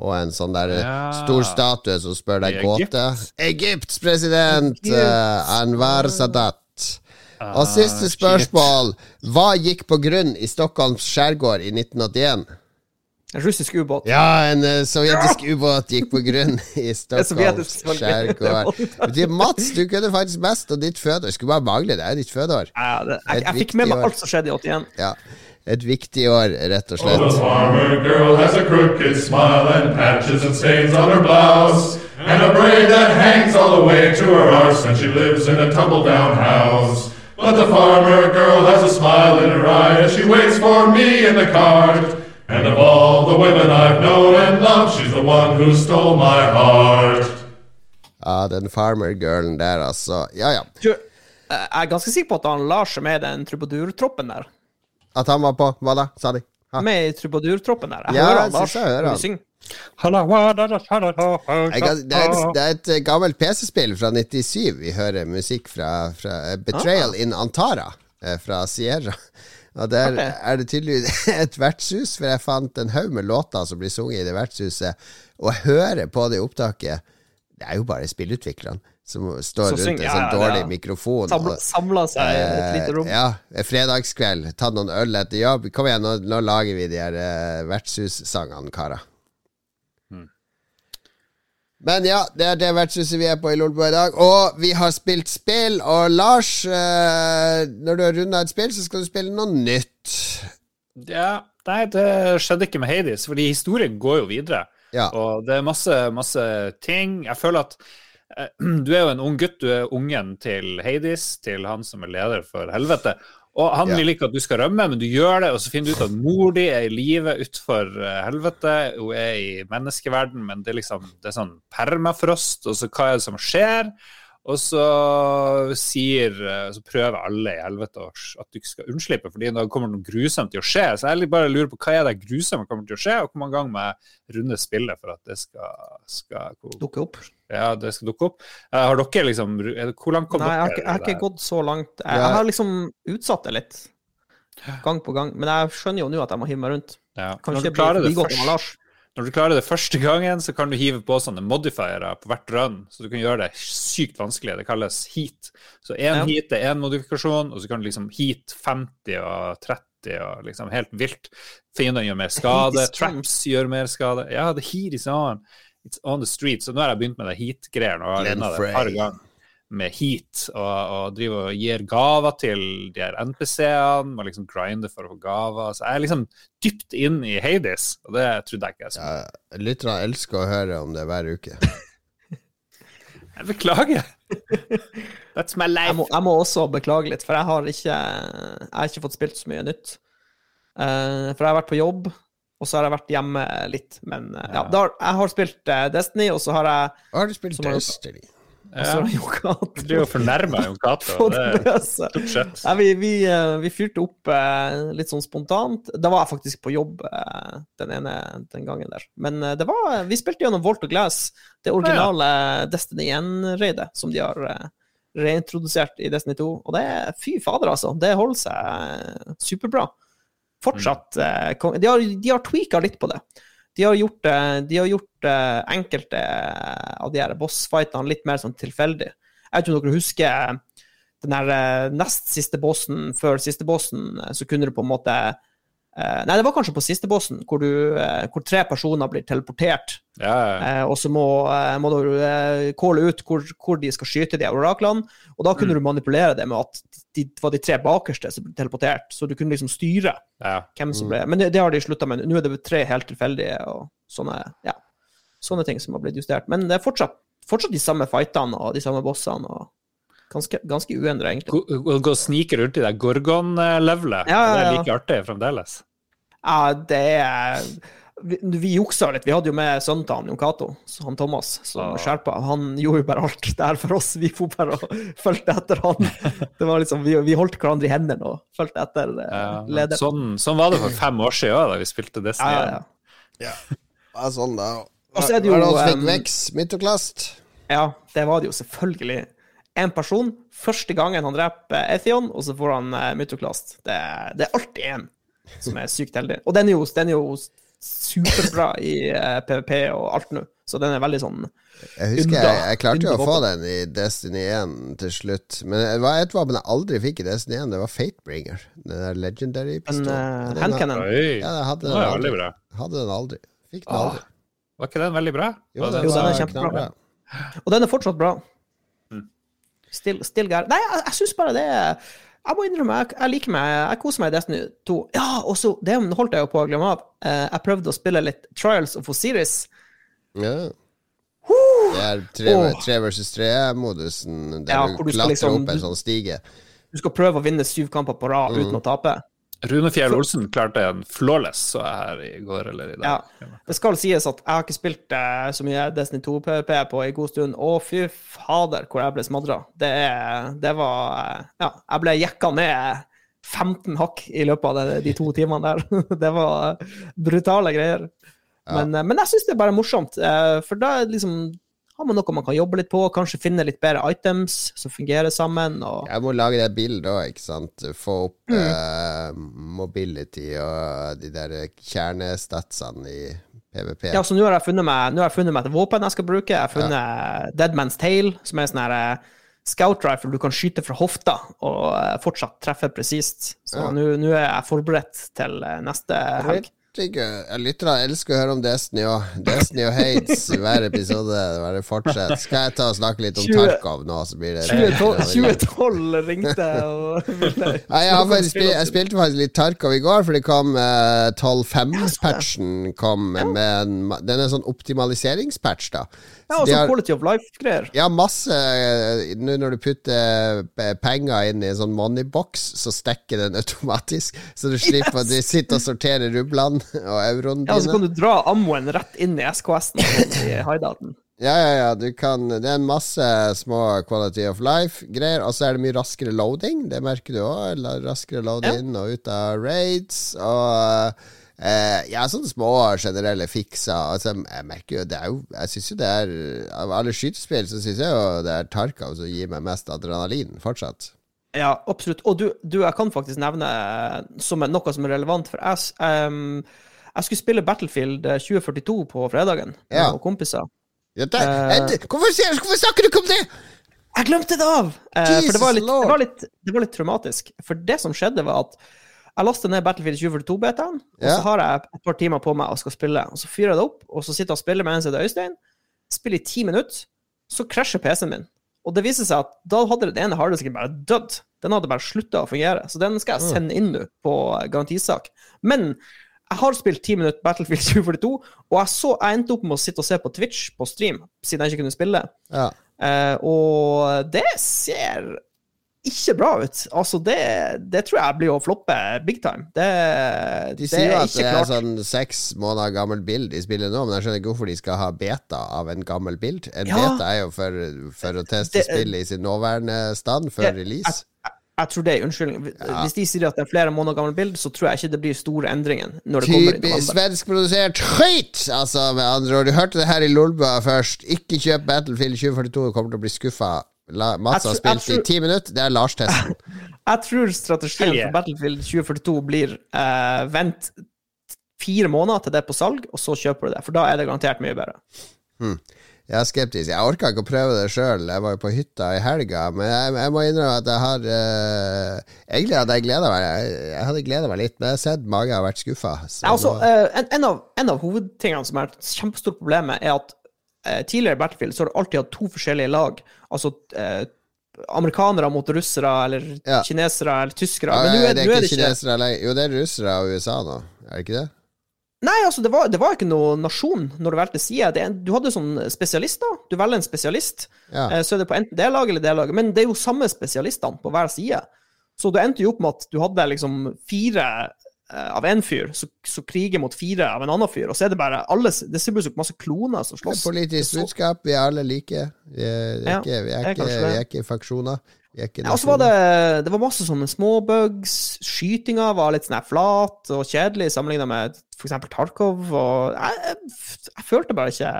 Og en sånn der Ja. stor statue som spør deg gåte. Egypts president Egypt. eh, Anwar Sadat. Ah, Og siste shit. spørsmål. Hva gikk på grunn i Stockholms skjærgård i 1981? En russisk ubåt. Ja, en uh, sovjetisk ubåt gikk på grunn i Stockholms skjærgård. Mats, du kunne faktisk mest om ditt fødeår. Skulle bare mangle, det er ditt fødeår. Ja, det, jeg, jeg fikk med meg år. alt som skjedde i 81. Ja. Et viktig år, rett og Oh, slett. farmer girl has a crooked smile and patches and stains on her blouse. And a braid that hangs all the way to her arse, and she lives in a tumble down house. But the farmer girl has a smile in her eye as she waits for me in the cart. And of all the women I've known and loved, she's the one who stole my heart. Ja, den farmer-girlen der, altså. Ja, ja. Du, jeg er ganske sikker på at han Lars er med i den trubadurtroppen der. At han var på Hva da, sa de? Ha. Med i trubadurtroppen der. Jeg Ja, hører han Lars jeg hører han. det, er et, det er et eh, gammelt PC-spill fra 97 vi hører musikk fra, fra Betrayal Betrayal in Antara eh, fra Sierra. Og der okay. er det tydeligvis et vertshus, for jeg fant en haug med låter som blir sunget i det vertshuset, og jeg hører på det opptaket Det er jo bare spillutviklerne som står så rundt en sånn dårlig ja, ja. mikrofon. Samla, samla seg i et Eh, lite rom. Ja, eh, fredagskveld. Tatt noen øl etter jobb. Kom igjen, nå, nå lager vi de her uh, vertshussangene, karer. Hmm. Men ja, det er det vertshuset vi er på i Lolbua i dag. Og vi har spilt spill. Og Lars, eh, når du har runda et spill, så skal du spille noe nytt. Ja, nei, det skjedde ikke med Hades, fordi historien går jo videre. Ja. Og det er masse, masse ting. Jeg føler at eh, du er jo en ung gutt. Du er ungen til Hades, til han som er leder for helvete. Og han vil ikke at du skal rømme, men du gjør det, og så finner du ut at mor di er i live utenfor eh, helvete. Hun er i menneskeverden, men det er liksom det er sånn permafrost, og så hva er det som skjer? Og så sier eh, Så prøver alle i helvete at du ikke skal unnslippe, fordi da kommer noe grusomt til å skje. Så jeg bare lurer på hva er det grusomme kommer til å skje, og hvor mange ganger må jeg runde spillet for at det skal, skal Dukke opp. Ja, det skal dukke opp. Eh, har dere liksom Hvor langt kom Nei, dere? Nei, jeg har ikke gått så langt. Jeg, jeg har liksom utsatt det litt. Gang på gang. Men jeg skjønner jo nå at jeg må hive meg rundt. Ja. Kan Når, ikke du bli klarer det forbigått av først, Lars. når du klarer det første gangen, så kan du hive på sånne modifiere på hvert run, så du kan gjøre det sykt vanskelig. Det kalles heat. Så én Ja. heat er én modifikasjon, og så kan du liksom heat 50 og 30 og liksom helt vilt. Fiendene gjør mer skade, traps gjør mer skade. Ja, det heat is on. It's on the street. Så nå har jeg begynt med det heat-greiene og har Glenn det et par ganger med heat, og, og driver og gir gaver til de her NPC-ene, må liksom grinde for å få gaver. Så jeg er liksom dypt inn i Hades, og det trodde jeg ikke jeg skulle. Ja, Lytterne elsker å høre om det hver uke. Jeg beklager. That's my Jeg må, jeg må også beklage litt, for jeg har ikke, jeg har ikke fått spilt så mye nytt. Uh, for jeg har vært på jobb, og så har jeg vært hjemme litt. Men eh, ja, Ja. har- jeg har spilt eh, Destiny, og så har jeg Har du spilt Destiny? Cato Du driver og fornærmer Jon Cato. stort sett. Vi, vi, vi fyrte opp eh, litt sånn spontant. Da var jeg faktisk på jobb den ene den gangen der. Men det var, vi spilte gjennom Volt og Glass, det originale Destiny 1-raidet som de har reintrodusert i Destiny 2. Og det er fy fader, altså. Det holder seg superbra. Fortsatt eh, De har, de har tweaka litt på det. De har gjort, eh, de har gjort eh, enkelte av de her bossfightene litt mer sånn tilfeldig. Jeg vet ikke om dere husker den her nest siste bossen før siste bossen, så kunne du på en måte Nei, det var kanskje på siste bossen, hvor, du, eh, hvor tre personer blir teleportert. Ja, ja. Eh, og så må, eh, må du eh, calle ut hvor, hvor de skal skyte de oraklene. Og da kunne du manipulere det med at det var de tre bakerste som ble teleportert. Så du kunne liksom styre ja. hvem som ble Men det, det har de slutta med. Nå er det tre helt tilfeldige og sånne, ja, sånne ting som har blitt justert. Men det er fortsatt, fortsatt de samme fightene og de samme bossene. og Ganske, ganske uendra, egentlig. Gå, gå, gå snike rundt i det Gorgon-levelet. Ja, ja, Det er like artig fremdeles. Ja, det er vi, vi juksa litt. Vi hadde jo med sønnen til han, Jon Cato, han Thomas, som Ah. skjerpa. Han gjorde jo bare alt der for oss. Vi for bare og fulgte etter han. Det var liksom, Vi, vi holdt hverandre i hendene og fulgte etter eh, Ja, lederen. sånn, sånn var det for fem år siden da vi spilte Destiny. Ja, ja, ja. Ja, sånn, da. Og så er det jo, Mytoklast? ja, det var det jo selvfølgelig. En person, første gangen han dreper Ethion, og så får han uh, Mytoklast. Det, det er alltid én som er sykt heldig. Og den er jo, den er jo superbra i uh, PVP og alt nå, så den er veldig sånn Jeg husker jeg, jeg klarte jo å få den i Destiny 1 til slutt. Men det var et våpen jeg aldri fikk i Destiny 1, det var Fatebringer. Den der legendary pistolen. uh, handcannon. Ja, jeg hadde den aldri. bra. Hadde den aldri. Fikk den Ah, aldri. Var ikke den veldig bra? Jo, den Jo, den er kjempebra. knallbra. Og den er fortsatt bra. Mm. Still, still gær. Nei, jeg, jeg syns bare det Jeg må innrømme, jeg, jeg liker meg Jeg koser meg i Destiny 2. Ja, og så Det holdt jeg jo på å glemme av. Eh, jeg prøvde å spille litt Trials of Osiris. Ja. Det er tre, tre versus tre-modusen, der Ja, du du klatrer liksom- opp en sånn stige. Du skal prøve å vinne syv kamper på rad uten å tape. Rune Fjell Olsen klarte en flawless, her i går eller i dag. Ja. Det skal sies at jeg har ikke spilt eh, så mye Destiny 2 PVP på en god stund. Å, fy fader, hvor jeg ble smadra. Det, det var eh, Ja, jeg ble jekka ned 15 hakk i løpet av de, to timene der. Det var brutale greier. Men, eh, men jeg syns det er bare morsomt, for da er det liksom har man noe man kan jobbe litt på, kanskje finne litt bedre items som fungerer sammen. Og, Jeg må lage det bildet òg, ikke sant. Få opp Mm. uh, mobility og de der kjernestatsene i PVP. Ja, så nå har jeg funnet meg, jeg funnet meg et våpen jeg skal bruke. Jeg har funnet Deadman's Tale, som er en sånn her eh, scout rifle du kan skyte fra hofta og eh, fortsatt treffe presist. Så Ja. nå er jeg forberedt til neste helg. Herregud, jeg Lytterne elsker å høre om Destiny og, Destiny og Hades i hver episode. Bare fortsett. Skal jeg ta og snakke litt om 20 Tarkov nå, så blir det 2012, 2012 ringte og ville Nei, jeg, faktisk, jeg spilte faktisk litt Tarkov i går, for det kom eh, 12.5-patchen kom med en Den er en sånn optimaliseringspatch, da. Ja, og så har- Quality of Life-greier. Ja, masse eh, Nå når du putter eh, penger inn i en sånn moneybox, så stekker den automatisk. Så du slipper at du sitter og sorterer rublene og euroene Ja, og så kan du dra ammoen rett inn i SKS-en i hideouten. Ja, ja, ja. Du kan, det er en masse små quality of life-greier. Og så er det mye raskere loading. Det merker du òg. Raskere load Ja. inn og ut av raids. Og eh, ja, sånne små generelle fikser. Altså, jeg merker jo det er jo Jeg syns jo det er Av alle skytespill så syns jeg jo det er Tarkov som gir meg mest adrenalin fortsatt. Ja, absolutt. Og du, du jeg kan faktisk nevne eh, som er noe som er relevant, for jeg, Um, jeg skulle spille Battlefield eh, 2042 på fredagen med Ja. noen kompiser. Ja, der, uh, Ed, hvorfor, hvorfor snakker du ikke om det?! Jeg glemte det av! Eh, for det var, litt, det, var litt, det var litt traumatisk. For det som skjedde, var at jeg lastet ned Battlefield 2042-betaen, og så har jeg et par timer på meg og skal spille. Og så fyrer jeg det opp, og så sitter jeg og spiller med en som heter Øystein. Spiller i ti minutter, så krasjer PC-en min. Og det viser seg at da hadde den ene harddisken bare dødd. Den hadde bare slutta å fungere. Så den skal jeg sende inn nå på garantisak. Men jeg har spilt ti minutter Battlefield 2042, og jeg, så, jeg endte opp med å sitte og se på Twitch på stream, siden jeg ikke kunne spille. Ja. Eh, og det ser ikke bra ut. Altså, det, det tror jeg blir å floppe big time. Det, De sier jo at det er sånn seks måneder gammel bild de spiller nå, men jeg skjønner ikke hvorfor de skal ha beta av en gammel bild. En Ja. beta er jo for, for å teste Det- spillet i sin nåværende stand før Det- release. Jeg, jeg tror det er unnskyldning. Hvis de sier at det er flere måneder gammel bild, så tror jeg ikke det blir store endringer når det Typisk svenskprodusert skit! Altså, med andre ord. Du hørte det her i Lolbua først. Ikke kjøp Battlefield 2042, du kommer til å bli skuffa. La, Mats har spilt i ti minutter, det er Lars-testen. Jeg tror strategien for Battlefield 2042 blir eh, vent fire måneder til det er på salg, og så kjøper du det. For da er det garantert mye bedre. Jeg er skeptisk. Jeg orka ikke å prøve det sjøl. Jeg var jo på hytta i helga, men jeg, jeg må innrømme at jeg har eh, Egentlig hadde jeg gleda meg. Jeg, jeg hadde gleda meg litt, men jeg har sett mange har vært skuffa. Altså, eh, en, en, av, en av hovedtingene som er et kjempestort problem, er at tidligere i Battlefield så har du alltid hatt to forskjellige lag. Altså eh, amerikanere mot russere, eller Ja. kinesere eller tyskere. ja, Men nå er, det er er ikke kinesere lenger. Jo, det er russere og USA nå, er det ikke det? Nei, altså, det var, det var ikke noe nasjon når du valgte side. Det, du hadde sånn spesialister. Du velger en spesialist, Ja. eh, så er det på enten det laget eller det laget. Men det er jo samme spesialistene på hver side. Så du endte jo opp med at du hadde liksom fire eh, av én fyr så kriger mot fire av en annen fyr, og så er det bare alle Det ser ut som masse kloner som Det er slåss. Politisk Så- budskap, vi er alle like. Vi er, Ja, ikke, vi er, ikke, vi er ikke faksjoner. Er Ja, og så var det, det var masse sånne småbugs. Skytinga var litt sånn flat og kjedelig sammenligna med f.eks. Tarkov. Og jeg, jeg, følte bare ikke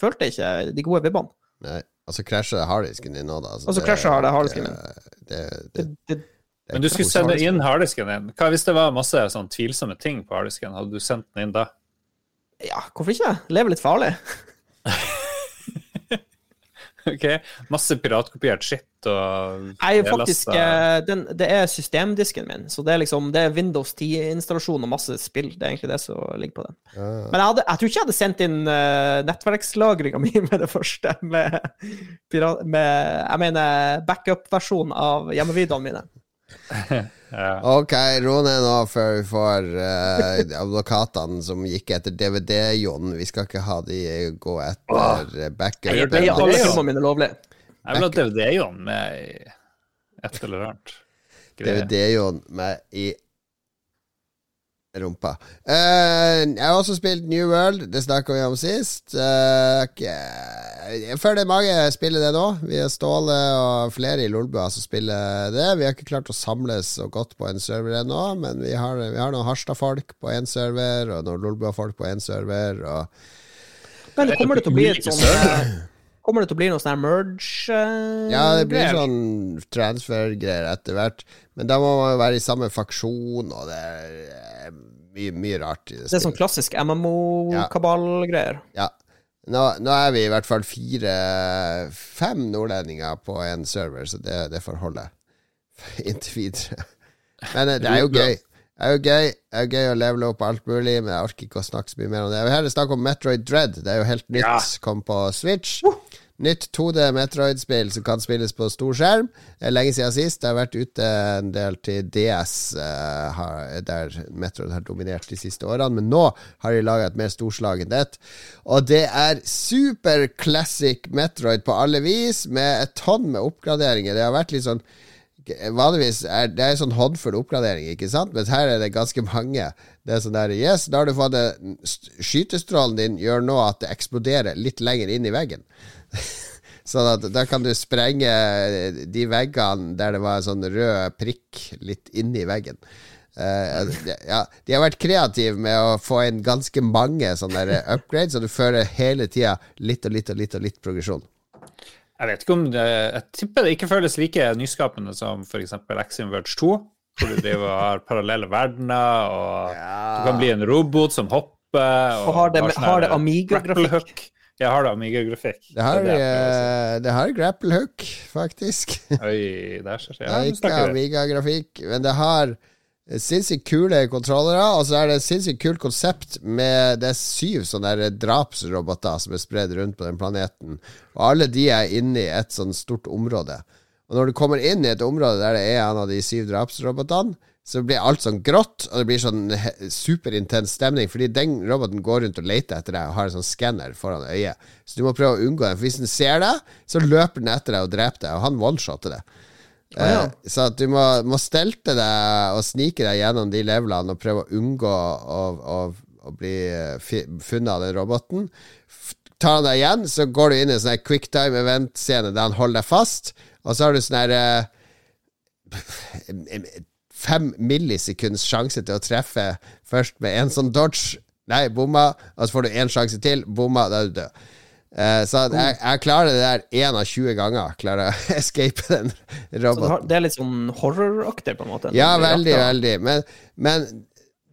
Følte ikke de gode vibbene. Nei, altså krasjer harddisken din nå, da. Altså, altså krasjer er harddisken min. Det, det, Det, det, Men du skulle sende harddisken. inn harddisken din. Hva hvis det var masse sånn tvilsomme ting på harddisken? Hadde du sendt den inn da? ja, hvorfor ikke? Lever litt farlig. Ok, Masse piratkopiert skitt og Nei, faktisk eh, den, Det er systemdisken min, så det er liksom Det er Windows 10-installasjon og masse spill. Det er egentlig det som ligger på den. Men jeg, hadde, jeg tror ikke jeg hadde sendt inn uh, nettverkslagringa mi med det første. Med, pirat, med Jeg mener backup-versjon av hjemmevideoene mine. Ja. Ok, ro ned nå før vi får uh, advokatene som gikk etter DVD-Jon. Vi skal ikke ha de gå etter uh, backup. Jeg gjør Det er alle filmene mine lovlig. Jeg vil ha DVD-Jon med et eller annet. DVD-Jon med i rumpa. Uh, jeg har også spilt New World, det snakka vi om sist. Uh, ikke- jeg føler er mange spiller det nå. Vi er Ståle og flere i Lolbua som spiller det. Vi har ikke klart å samles så godt på en server ennå, men vi har, vi har noen Harstad-folk på én server, og noen Lolbua-folk på én server. Og Men det kommer det til å bli et servere. eh, Kommer det til å bli noe sånn merge-greier? Ja, det blir sånn transfer-greier etter hvert. Men da må man jo være i samme faksjon, og det er eh, mye, mye rart i det Det er sånn klassisk MMO-kabal-greier. Ja. Nå, nå er vi i hvert fall fire-fem nordlendinger på en server, så det, det får holde inntil videre. Men eh, det er jo gøy. Det er jo gøy Det er jo gøy å levele opp alt mulig, men jeg orker ikke å snakke så mye mer om det. Jeg vil heller snakke om Metroid Dread. Det er jo helt nytt. Ja. Kom på Switch. Nytt 2D Metroid-spill som kan spilles på stor skjerm. Er lenge siden sist. Det har vært ute en del til DS, eh, der Metroid har dominert de siste årene. Men nå har de laga et mer storslagent et. Og det er super classic Metroid på alle vis, med et tonn med oppgraderinger. Det har vært litt sånn Vanligvis er det en sånn håndfull oppgradering, ikke sant? Men her er det ganske mange. Det er sånn der Yes, da har du fått det Skytestrålen din gjør nå at det eksploderer litt lenger inn i veggen. sånn at da kan du sprenge de veggene der det var en sånn rød prikk litt inni veggen. Uh, ja, de har vært kreative med å få inn ganske mange sånne upgrades, så du fører hele tida litt og litt og litt og litt progresjon. Jeg vet ikke om det Jeg tipper det ikke føles like nyskapende som f.eks. Axiom Verge 2, hvor du driver og har parallelle verdener, og du kan bli en robot som hopper. Og har det, har sånn har det Amiga-grafikk? Jeg har da Amiga-grafikk. Det har, Det er jeg eh, det har grapple hook, faktisk. Oi, der ser jeg. Er ikke. Amiga-grafikk, men det har sinnssykt kule kontrollere, og så er det et sinnssykt kult konsept med Det er syv sånne drapsroboter som er spredd rundt på den planeten, og alle de er inne i et sånn stort område. Og når du kommer inn i et område der det er en av de syv drapsrobotene, så blir alt sånn grått, og det blir sånn superintens stemning, fordi den roboten går rundt og leter etter deg og har en sånn skanner foran øyet. Så du må prøve å unngå den, for hvis den ser deg, så løper den etter deg og dreper deg, og han one-shotter det. ja. Eh, så du må, må stelte deg og snike deg gjennom de levelene og prøve å unngå å, å, å bli eh, funnet av den roboten. Tar han deg igjen, så går du inn i en sånn quicktime event-scene der han holder deg fast, og så har du sånn her eh, Fem millisekunds sjanse til å treffe først med en sånn dodge. Nei, bomma, og så får du én sjanse til. Bomma, da er du død. Uh, så jeg, jeg klarer det der én av 20 ganger. Klarer å escape den roboten. Så det er litt sånn horroraktig, på en måte. Ja, veldig, veldig. Men, men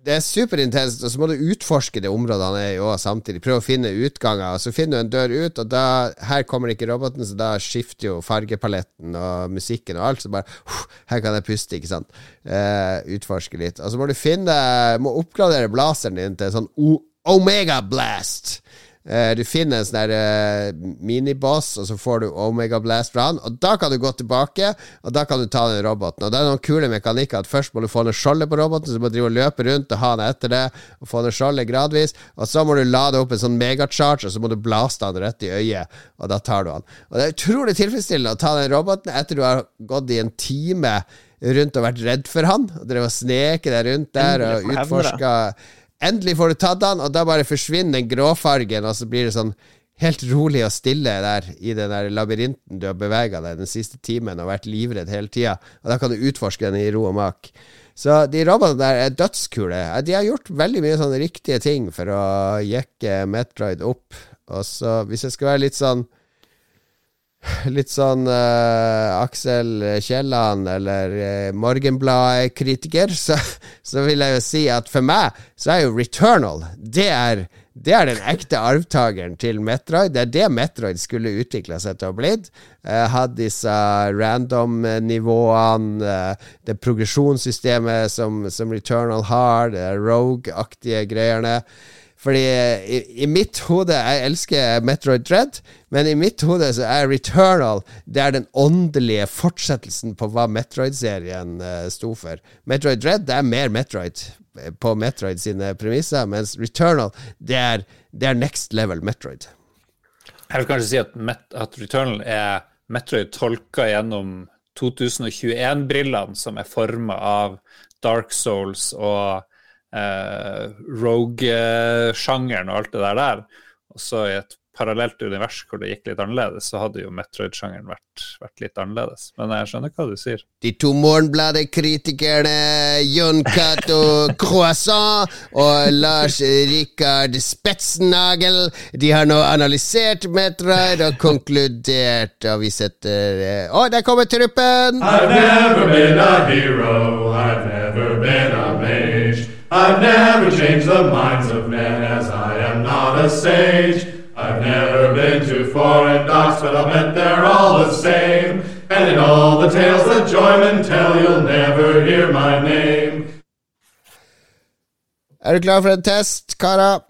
det er superintenst, og så må du utforske det området han er i òg samtidig. Prøve å finne utganger. Og så finner du en dør ut, og da Her kommer ikke roboten, så da skifter jo fargepaletten og musikken og alt. Så bare «Huh, Her kan jeg puste, ikke sant. Eh, utforske litt. Og så må du finne Må oppgradere blazeren din til sånn o Omega Blast. Eh, du finner en sånn eh, miniboss, og så får du Omega Blast fra han. Og da kan du gå tilbake, og da kan du ta den roboten. Og det er noen kule mekanikker. At først må du få ned skjoldet på roboten, så du må drive og løpe rundt og ha han etter det. Og få ned skjoldet gradvis. Og så må du lade opp en sånn megacharge, og så må du blaste han rett i øyet. Og da tar du han. Og det er utrolig tilfredsstillende å ta den roboten etter du har gått i en time rundt og vært redd for han. Og drevet og sneket deg rundt der og utforska Endelig får du tatt han, og da bare forsvinner den gråfargen, og så blir det sånn helt rolig og stille der i den der labyrinten du har bevega deg den siste timen og vært livredd hele tida. Og da kan du utforske den i ro og mak. Så de robotene der er dødskule. De har gjort veldig mye sånne riktige ting for å jekke Metroid opp. Og så, hvis jeg skal være litt sånn Litt sånn uh, Aksel Kielland eller uh, Morgenblad-kritiker, så, så vil jeg jo si at for meg så er jo Returnal Det er, det er den ekte arvtakeren til Metroid. Det er det Metroid skulle utvikla seg til å blitt. Uh, hadde disse random-nivåene, det progresjonssystemet som, som Returnal har, det rogue-aktige greiene. Fordi i, i mitt hode Jeg elsker Metroid Dread, men i mitt hode så er Returnal Det er den åndelige fortsettelsen på hva Metroid-serien uh, sto for. Metroid Dread det er mer Metroid eh, på Metroid sine premisser, mens Returnal det er, det er next level Metroid. Jeg vil kanskje si at, Met at Returnal er Metroid tolka gjennom 2021-brillene som er forma av Dark Souls og eh, Rogue-sjangeren og alt det der der. Og så i et parallelt univers hvor det gikk litt annerledes, så hadde jo Metroid-sjangeren vært, vært litt annerledes. Men jeg skjønner hva du sier. De to Morgenbladet-kritikerne Jon Cato Croissant og Lars Rikard Spetsnagel De har nå analysert Metroid og konkludert, og vi setter Å, oh, der kommer truppen! I've never been a hero, I've never changed the minds of men as I am not a sage. I've never been to foreign docks, but I'll bet they're all the same. And in all the tales that Joyman tell, you'll never hear my name. Er du klar for en test, Kara?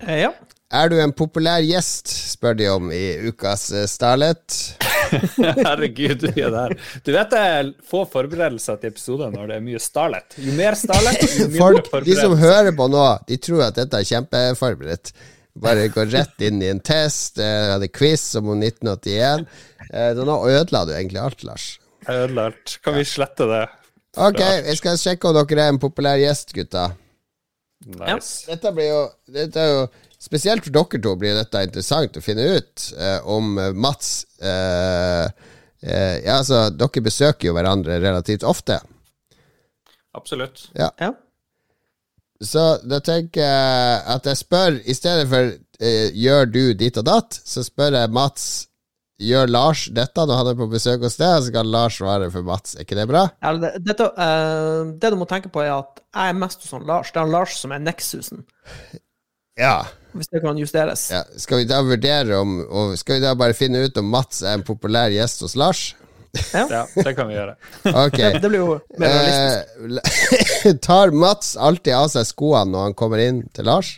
Ja. Er du en populær gjest, spør de om i ukas eh, Starlet. Herregud, du er der. Du vet det er få forberedelser til episoder når det er mye Starlet. Jo mer Starlet, jo mye Folk, de som hører på nå, de tror at dette er kjempeforberedt. Bare går rett inn i en test. Jeg hadde quiz om 1981. Eh, så nå ødela du egentlig alt, Lars. Jeg ødela alt. Kan vi slette det? Ok, jeg skal sjekke om dere er en populær gjest, gutta. Nice. Dette blir jo, dette er jo Spesielt for dere to blir dette interessant å finne ut eh, om eh, Mats eh, eh, Ja, altså, dere besøker jo hverandre relativt ofte. Absolutt. ja. Så da tenker jeg at jeg spør I stedet for eh, 'gjør du ditt og datt', så spør jeg Mats Gjør Lars dette når han er på besøk hos deg, så kan Lars svare for Mats. Er ikke det bra? Ja, det, dette, uh, det du må tenke på, er at jeg er mest hos Lars. Det er Lars som er Nexusen, Ja. hvis det kan justeres. ja. Skal vi da vurdere om og Skal vi da bare finne ut om Mats er en populær gjest hos Lars? Ja, det kan vi gjøre. Ok. Det, det blir jo mer realistisk. Eh, tar Mats alltid av seg skoene når han kommer inn til Lars?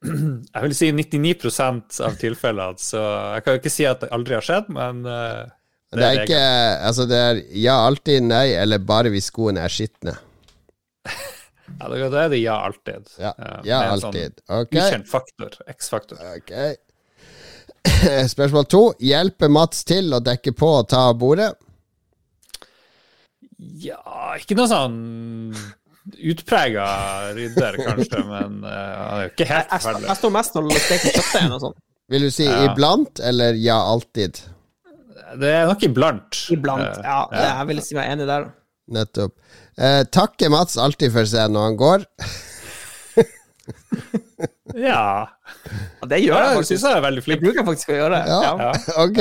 Jeg vil si 99% av tilfellene, så jeg kan jo ikke si at det aldri har skjedd, men eh, Det er ikke Altså, det er ja alltid, nei, eller bare hvis skoene er skitne. Ja, da da er det ja alltid. Ja, Eh, ja alltid. sånn alltid. Ok. Ukjent faktor. X-faktor. Ok. Spørsmål to. Hjelper Mats til å dekke på og ta av bordet? Ja, ikke noe sånn utprega rydder, kanskje, men uh, han er jo ikke helt ferdig. jeg står mest og steker kjøttdeig eller noe sånt. Vil du si Ja. iblant, eller ja, alltid? Det er nok iblant. Iblant. ja. Ja, jeg vil si meg enig der. Nettopp. Eh, takker Mats alltid for seg når han går. Ja. Ja, det gjør jeg Jeg faktisk. Jeg er veldig Det Jeg bruker faktisk å gjøre. Ja. Ja. Ok.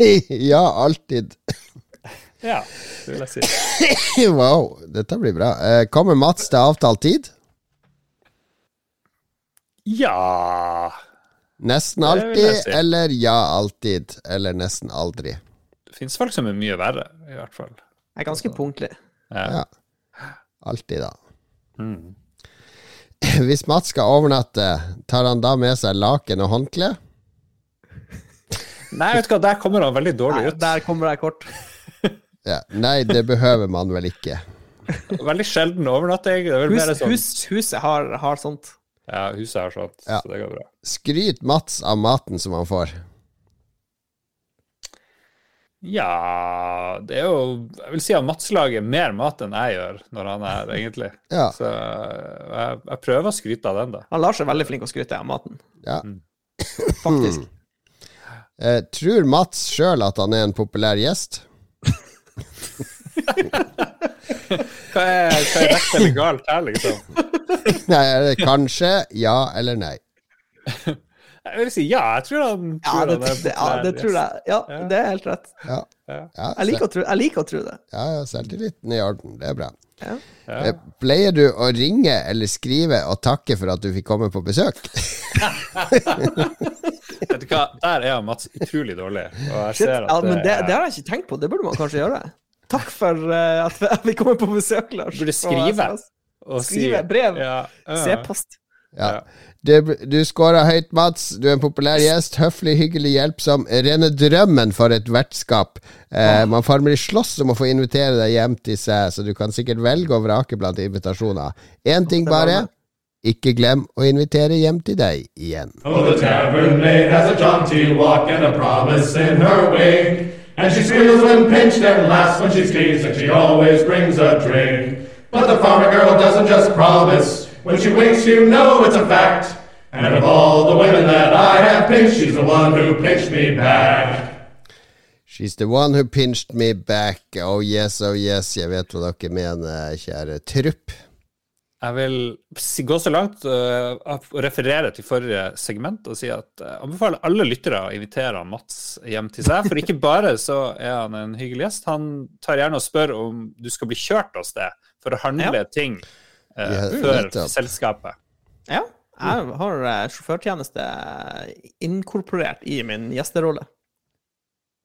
ja, alltid. Ja, det vil jeg si. wow, dette blir bra. Eh, kommer Mats til avtalt tid? Ja Nesten alltid, si. eller ja, alltid, eller nesten aldri. Det fins folk som er mye verre, i hvert fall. Jeg er ganske punktlig. Ja. Ja. Alltid, da. Mm. Hvis Mats skal overnatte, tar han da med seg laken og håndkle? Nei, vet du hva, der kommer han veldig dårlig Nei, ut. der kommer jeg kort. Ja. Nei, det behøver man vel ikke. Veldig sjelden overnatting. Er Hus, sånn hus, huset har, har sånt. Ja, huset har sånt, Ja. så det går bra. Skryt Mats av maten som han får. Ja Det er jo Jeg vil si at Mats lager mer mat enn jeg gjør når han er her, egentlig. Ja. Så jeg, jeg prøver å skryte av den, da. Han Lars er veldig flink å skryte av maten. ja. Faktisk. Eh, tror Mats sjøl at han er en populær gjest? Hva er, hva er rett eller galt her, liksom? Nei, er det kanskje, ja eller nei? Jeg vil si ja. Jeg tror han Ja, det, han er populær. ja, det tror jeg. Ja, Ja. det er helt rett. Ja, Jeg liker å tro, jeg liker å tro det. ja, ja selvtilliten i orden. Det er bra. Ja. Ja. Eh, Pleier du å ringe eller skrive og takke for at du fikk komme på besøk? Vet du hva, der er Mats utrolig dårlig. Og jeg Shit, det, er- det har jeg ikke tenkt på. Det burde man kanskje gjøre. Takk for eh, at vi- kommer på besøk, Lars. Burde skrive. Og skrive brev. Ja, ja. Se post. Ja. Du, du scora høyt, Mats. Du er en populær gjest. Høflig, hyggelig, hjelpsom. Rene drømmen for et vertskap. Eh, man formelig slåss om å få invitere deg hjem til seg, så du kan sikkert velge og vrake blant invitasjoner. Én ting bare. Ikke glem å invitere hjem til deg igjen. Oh, the tavern maid has a jaunty walk and a promise in her wink. And she squeals when pinched and laughs when she's teased, and she always brings a drink. But the farmer girl doesn't just promise. When she winks, you know it's a fact. And of all the women that I have pinched, she's the one who pinched me back. She's the one who pinched me back. Oh yes, oh yes. Jeg vet hva dere mener, kjære trupp. Jeg vil gå så langt uh, referere til forrige segment og si at jeg anbefaler alle lyttere å invitere Mats hjem til seg. For ikke bare så er han en hyggelig gjest, han tar gjerne og spør om du skal bli kjørt av sted for å handle ting uh, før selskapet. Ja. Jeg har eh, sjåførtjeneste inkorporert i min gjesterolle.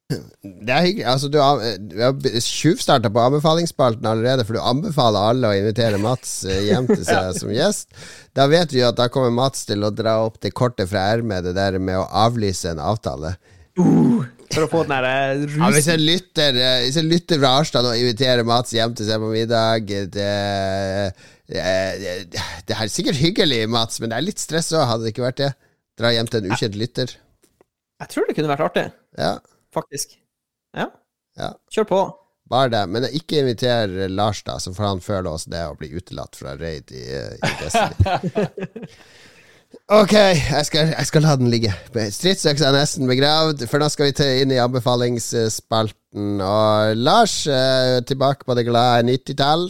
Det er hyggelig. Altså, du har, tjuvstarta på anbefalingsspalten allerede, for du anbefaler alle å invitere Mats eh, hjem til seg som gjest. Da vet vi jo at da kommer Mats til å dra opp det kortet fra ermet, det der med å avlyse en avtale. For å få den der rusen. Ja, hvis rusen. lytter, hvis jeg lytter fra Arstad og inviterer Mats hjem til seg på middag Det, det, det, er sikkert hyggelig, Mats, men det er litt stress òg, hadde det ikke vært det? Dra hjem til en ukjent lytter. Jeg tror det kunne vært artig, Ja, faktisk. Ja, ja. kjør på. Bare det. Men ikke inviter Lars, da, så får han føle oss det å bli utelatt fra raid i, i Destiny. Ok, jeg skal, jeg skal la den ligge. Stridsøks er nesten begravd, for nå skal vi inn i anbefalingsspalten. Og Lars, eh, tilbake på det glade 90-tall.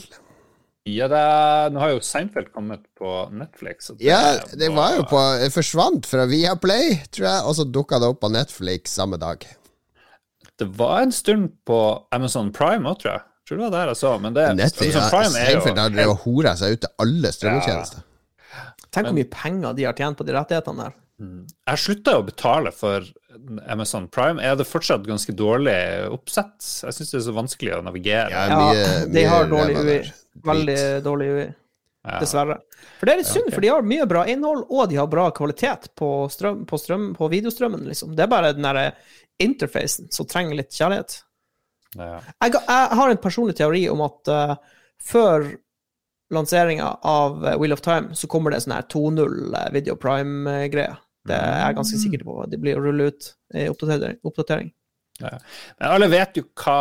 Ja, det er, nå har jo Seinfeld kommet på Netflix. Det Ja, det var jo på det Forsvant fra Viaplay, tror jeg, og så dukka det opp på Netflix samme dag. Det var en stund på Amazon Prime òg, tror jeg. Tror det var der jeg så, men det Netflix, Amazon ja, Prime er jo Seinfeld har drevet og hora seg ut til alle strømmetjenester. Tenk hvor mye penger de har tjent på de rettighetene der. Jeg slutta å betale for Amazon Prime. Er det fortsatt ganske dårlig oppsett? Jeg syns det er så vanskelig å navigere. Ja, Ja, mye, de mye har dårlig. Veldig dårlig UI, dessverre. For det er litt synd, for de har mye bra innhold, og de har bra kvalitet på, strøm, på, strøm, på videostrømmen, liksom. Det er bare den derre interfacen som trenger litt kjærlighet. Ja. Jeg, jeg har en personlig teori om at uh, før lanseringa av eh, Wheel of Time, så kommer det sånn her 2.0 eh, Video Prime-greie. Det er jeg ganske sikker på. Det blir å rulle ut i oppdatering. oppdatering. Ja. Men alle vet jo hva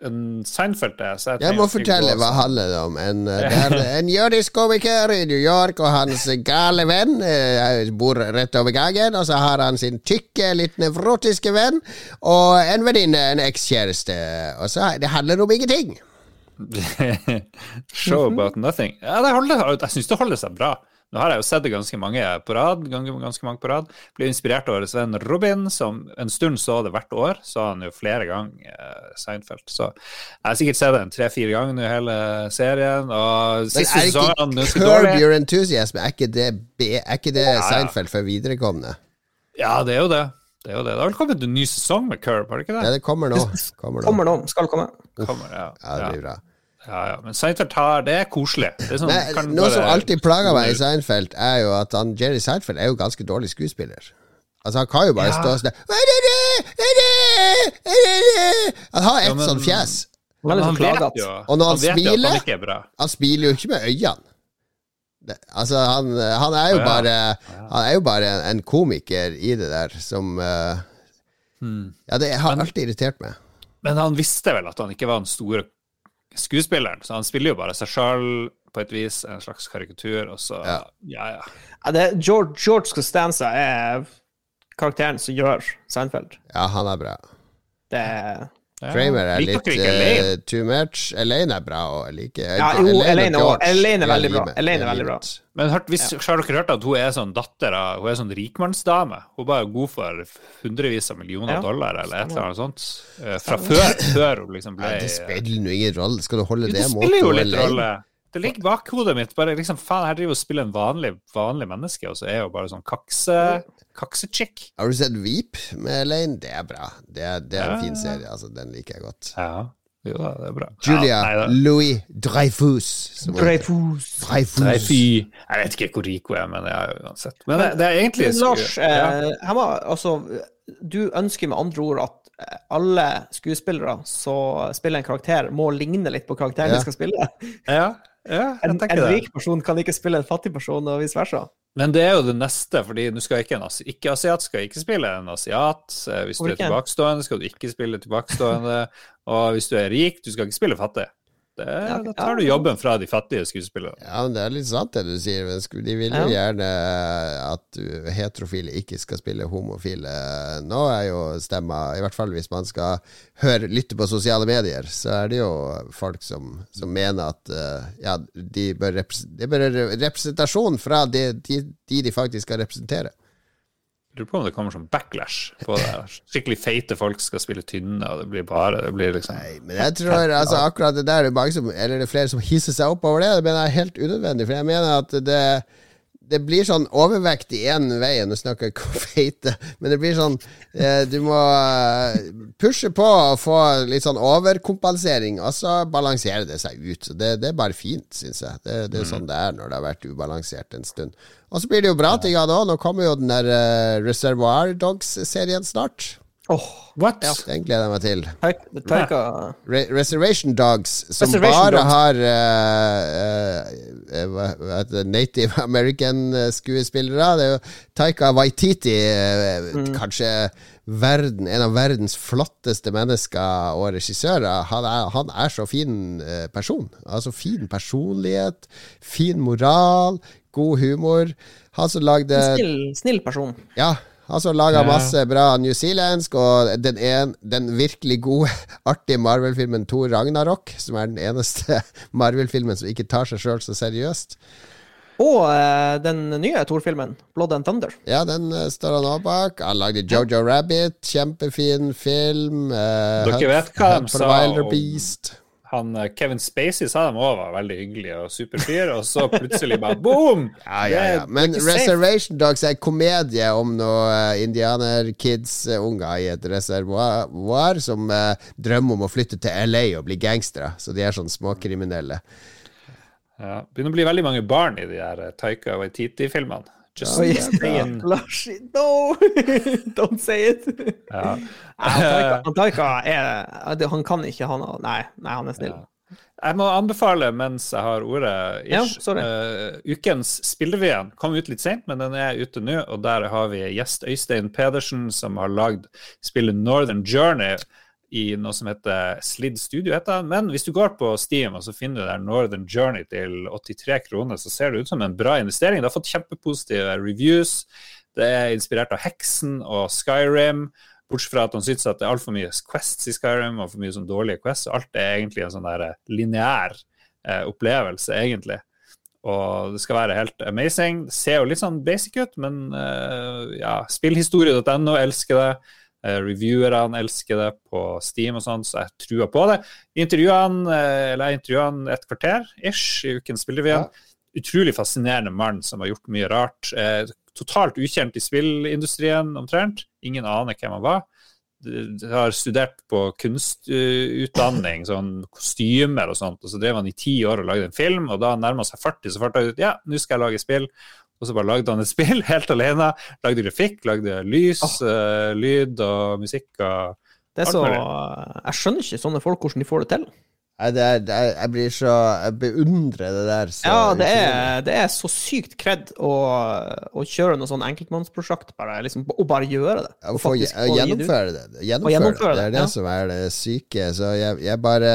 Seinfeld er. Så jeg Jeg må fortelle hva handler det om. En, eh, er en jødisk komiker i New York, og hans gale venn eh, bor rett over gangen. Og så har han sin tykke, litt nevrotiske venn, og en venninne, en ekskjæreste. Og så Det handler om ingenting. Show about nothing. Ja, det holder, jeg syns det holder seg bra. Nå har jeg jo sett det ganske mange på rad. Ganske, mange på rad. Ble inspirert av Sven Robin, som en stund så det hvert år. Så han jo flere ganger eh, Seinfeld. Så jeg har sikkert sett den tre-fire ganger nå, hele serien. Og Men siste er sesongen ikke er Curb. Your Enthusiasm Er ikke det, er ikke det ja. Seinfeld for viderekomne? Ja, det er jo det. Det er jo det. Det har vel kommet en ny sesong med Curb, har det ikke Ja, det? det kommer nå. Kommer nå. Kommer nå. Skal komme. Kommer, ja. Ja, det blir bra. Ja, ja. Men Seinfeld har Det er koselig. Det er sånn, Men kan noe som alltid plager meg i Seinfeld, er jo at han, Jerry Seinfeld er jo ganske dårlig skuespiller. Altså Han kan jo bare Ja. stå sånn? Han har et Ja, men- sånt fjes. Han Men så han vet jo, Og når han at smiler- han er. Han smiler jo ikke med øynene. Det, altså, han, han er jo Ja. bare Han er jo bare en, en komiker i det der som uh, Hmm. Ja, det har alltid irritert meg. Men han visste vel at han ikke var den store skuespilleren, så han spiller jo bare seg sjøl på et vis, en slags karikatur, og så Ja. Ja, ja. Ja, det er George, George Costanza er karakteren som gjør Seinfeld. Ja, han er bra. Det er ja. Kramer er litt eh, Elaine? too much. Elaine er bra og jeg liker Ja, jo, Elaine Elaine er veldig bra. Elaine er veldig bra. Men hørt, hvis, har dere hørt at hun er sånn datter av Hun er sånn rikmannsdame? Hun bare er god for hundrevis av millioner Ja. dollar, eller et eller annet sånt. eh, Fra før, før hun liksom ble ja, det spiller nå ingen rolle. Skal du holde Jo, det det mot spiller jo. Det ligger bak hodet mitt. Bare liksom, faen, her driver og spiller en vanlig, vanlig menneske, og så er hun bare sånn kakse, kaksechick. Har du sett Veep med Elaine? Det er bra. Det er, det er en Ja. fin serie. Altså, den liker jeg godt. Ja, jo det er bra. Julia ja, nei, Louis Dreyfus. Dreyfus. Dreyfus. Dreyfus. Jeg vet ikke hvor rik hun er, men ja, uansett. Men det, det er egentlig Lars, ja. eh, her må, altså, du ønsker med andre ord at eh, alle skuespillere som spiller en karakter, må ligne litt på karakteren Ja. de skal spille. ja, ja, En, en rik person kan ikke spille en fattig person, og vice versa. Men det er jo det neste, fordi nå skal ikke en asi- ikke-asiat skal ikke spille en asiat. Eh, Hvis du er tilbakestående, skal du ikke spille tilbakestående. Og hvis du er rik, du skal ikke spille fattig. Det, Ja, da tar du jobben fra de fattige skuespillerne. Ja, men det er litt sant det du sier. Men de vil jo gjerne at heterofile ikke skal spille homofile. Nå er jo stemma, i hvert fall hvis man skal høre, lytte på sosiale medier, så er det jo folk som, som mener at eh, ja, de bør, repres det bør representasjon fra de, de, de de faktisk skal representere. Lurer på om det kommer sånn backlash på det. Skikkelig feite folk skal spille tynne, og det blir bare Det blir liksom Nei, men jeg tror altså, akkurat det der er mange som Eller det er flere som hisser seg opp over det. Det mener jeg er helt unødvendig, for jeg mener at det det blir sånn overvekt i én vei. Nå snakker jeg ikke om feite, men det blir sånn eh, Du må eh, pushe på og få litt sånn overkompensering, og så balanserer det seg ut. Så det, det er bare fint, syns jeg. Det, det er sånn det er når det har vært ubalansert en stund. Og så blir det jo bra ting av det òg. Nå kommer jo den der eh, Reservoir Dogs-serien snart. Åh, What? Den gleder jeg meg til. Taika- Taika Re Reservation Dogs, som Reservation bare Dogs. har uh, uh, uh, Native American-skuespillere. Det er jo Taika Waititi, eh, Mm. kanskje verden, en av verdens flotteste mennesker og regissører. Han er, han er så fin eh, person. Altså fin personlighet, fin moral, god humor. Han som lagde en snill, snill person. ja, som laga masse bra newzealandsk, og den, en, den virkelig gode, artige Marvel-filmen Thor Ragnarok, som er den eneste Marvel-filmen som ikke tar seg sjøl så seriøst. Og uh, den nye Thor-filmen, Blood and Thunder. Ja, den uh, står han også bak. Han lagde Jojo Rabbit, kjempefin film. Uh, Dere vet hva de sa Wilder om- Beast. Han, eh, Kevin Spacey sa de òg var veldig hyggelig og superfyr, og så plutselig bare boom! Ja, ja, ja. Men er safe. Reservation Dogs er en komedie om noen indianer-kids-unger i et reservoar som uh, drømmer om å flytte til LA og bli gangstere. Så de er sånn småkriminelle. Ja, begynner å bli veldig mange barn i de der eh, Taika Waititi-filmene. Just Oi, saying. Lars, no! Don't say it! Ja. Han er Han kan ikke ha noe Nei, nei, han er snill. Ja. Jeg må anbefale mens jeg har ordet, Ja, ish, sorry. uh, ukens Spillrevyen kom ut litt sent, men den er ute nå. Og der har vi gjest Øystein Pedersen, som har lagd spillet Northern Journey i noe som heter Slid Studio. heter den. Men hvis du går på Steam og så finner du der Northern Journey til 83 kroner, så ser det ut som en bra investering. Det har fått kjempepositive reviews. Det er inspirert av Heksen og Skyrim. Bortsett fra at han syns at det er altfor mye quests i Skyrim og for mye sånn dårlige quests. Alt er egentlig en sånn lineær eh, opplevelse, egentlig. Og det skal være helt amazing. Det ser jo litt sånn basic ut, men eh, ja, spillhistorie.no elsker det. Eh, reviewerne elsker det på Steam og sånn, så jeg truer på det. Intervjuene, eh, eller jeg intervjuet han et kvarter ish i ukens spillrevyen. Utrolig fascinerende mann som har gjort mye rart. Eh, totalt ukjent i spillindustrien omtrent. Ingen aner hvem han var. Har studert på kunstutdanning, sånn kostymer og sånt, og så drev han i ti år og lagde en film, og da han nærma seg 40, så fant han ut ja, nå skal jeg lage spill. Og så bare lagde han et spill helt alene. Lagde grafikk, lagde lys, eh, lyd og musikk. og Det er så. Jeg skjønner ikke sånne folk hvordan de får det til. Nei, det er, det er, jeg blir så Jeg beundrer det der. Så Ja, det er, det er så sykt kred å, å kjøre noe sånn enkeltmannsprosjekt, bare, liksom, og bare gjøre det. Og, Og gjennomføre det. Gjennomføre gjennomføre det. Det er det, det ja. som er det syke. Så jeg, jeg bare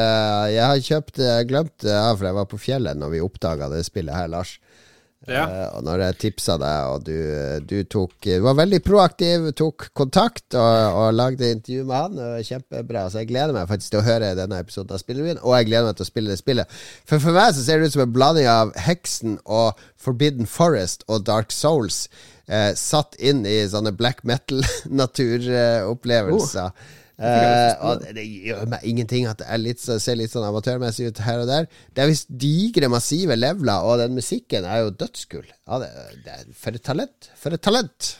Jeg har kjøpt Jeg glemte det, ja, for jeg var på fjellet når vi oppdaga det spillet her, Lars. Ja. Uh, og når jeg tipsa deg, og du, du tok Du var veldig proaktiv, tok kontakt og, og lagde intervju med han. Og kjempebra. Så jeg gleder meg faktisk til å høre denne episoden av Spillrevyen, og jeg gleder meg til å spille det spillet. For for meg så ser det ut som en blanding av Heksen og Forbidden Forest og Dark Souls. Eh, satt inn i sånne black metal-naturopplevelser. Eh, og det, gjør meg ingenting at det litt, ser litt sånn amatørmessig ut her og der. Det er visst digre, massive leveler, og den musikken er jo dødskull. Ja, det, det er for et talent. For et talent.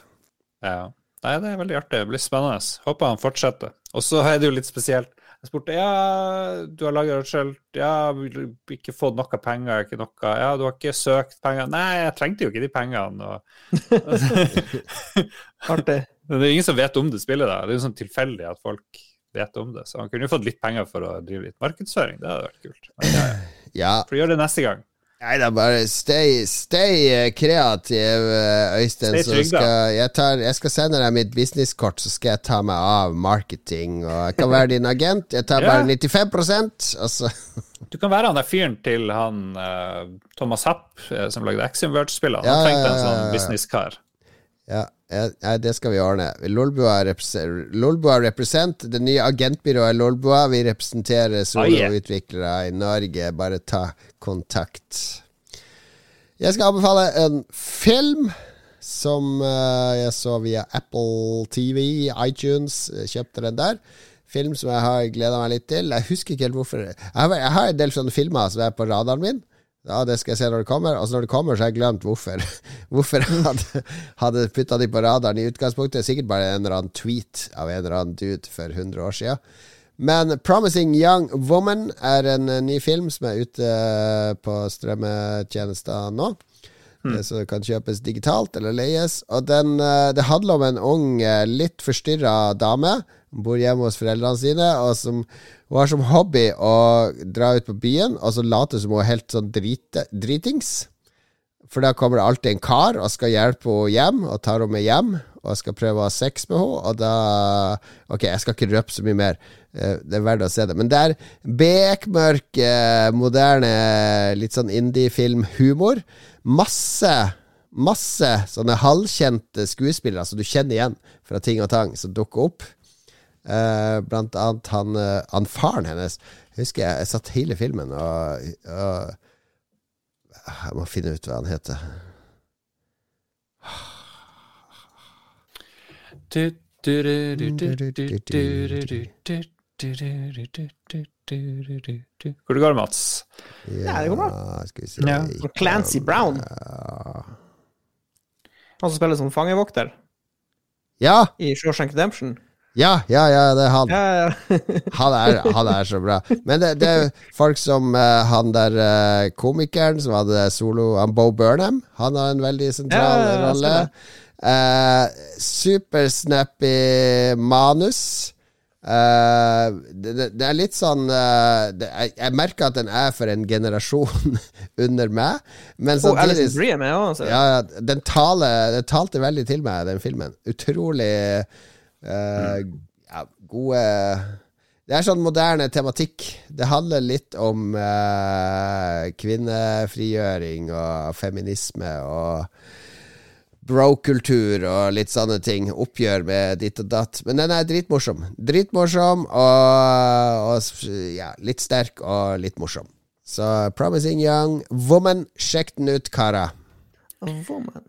Ja. Nei, det er veldig artig. Det blir spennende. Håper han fortsetter. Og så er det jo litt spesielt. Jeg spurte ja, du har laga sjøl. Ja, ikke fått noe penger, ikke noe Ja, du har ikke søkt penger. Nei, jeg trengte jo ikke de pengene. Og... Artig. Men det er ingen som vet om det spillet. da. Det er jo sånn tilfeldig at folk vet om det. Så han kunne jo fått litt penger for å drive litt markedsføring. Det hadde vært kult. Men, ja, ja. Ja. For å gjøre det neste gang. Nei da, bare stay, stay eh, kreativ, eh, Øystein. Stay trygg, skal jeg, tar, jeg skal sende deg mitt businesskort, så skal jeg ta meg av marketing. Og jeg kan være din agent. Jeg tar Ja. bare 95 altså. Du kan være han der fyren til han uh, Thomas Happ, som lagde Axiom Verge-spillene. Han Ja, trengte en sånn businesskar. Ja, ja, ja, det skal vi ordne. Lolbua, represent, Lolbua represent. Det nye agentbyrået Lolbua. Vi representerer soloutviklere i Norge. Bare ta kontakt. Jeg skal anbefale en film som eh, jeg så via Apple TV, iTunes. Kjøpte den der. Film som jeg har gleda meg litt til. Jeg husker ikke helt hvorfor. Jeg har en del sånne filmer som er på radaren min. Ja, det skal jeg se når det kommer. Og så når det kommer, så har jeg glemt hvorfor Hvorfor hadde, hadde putta de på radaren i utgangspunktet. Sikkert bare en eller annen tweet av en eller annen dude for 100 år siden. Men 'Promising Young Woman' er en eh, ny film som er ute eh, på strømmetjenester nå. Mm. Så det kan kjøpes digitalt eller leies. Og den, eh, det handler om en ung, litt forstyrra dame. Bor hjemme hos foreldrene sine, og som hun har som hobby å dra ut på byen og så late som hun er helt sånn drite, dritings. For da kommer det alltid en kar og skal hjelpe henne hjem, og tar henne med hjem. Og skal prøve å ha sex med henne, og da Ok, jeg skal ikke røpe så mye mer. Eh, Det er verdt å se det. Men det er bekmørk, eh, moderne, litt sånn indie-filmhumor. Masse Masse sånne halvkjente skuespillere som du kjenner igjen fra ting og tang, som dukker opp. Eh, blant annet han, eh, han faren hennes. Jeg husker jeg, jeg satt hele filmen og, og Jeg må finne ut hva han heter. Hvor det går, Mats? Ja, det går bra. Skal vi se Ja. Clancy Brown. Han som spiller som fangevokter Ja, i Shawshank Redemption. Ja, ja, ja, det er han. Ja, ja. Han er, han er så bra. Men det, det er folk som uh, han der uh, komikeren som hadde solo Han Bo Burnham. Han har en veldig sentral Ja, rolle. Uh, Supersnappy manus. Uh, det, det, er litt sånn uh, det, jeg, jeg merker at den er for en generasjon under meg, men Alison samtidig Brie er med òg, altså. ja, ja, den, tale, den talte veldig til meg, den filmen. Utrolig eh, ja, gode Det er sånn moderne tematikk. Det handler litt om eh, kvinnefrigjøring og feminisme og bro-kultur og litt sånne ting. Oppgjør med ditt og datt. Men den er dritmorsom. Dritmorsom og, og ja, litt sterk og litt morsom. Så Promising Young Woman, sjekk den ut, karer. Woman.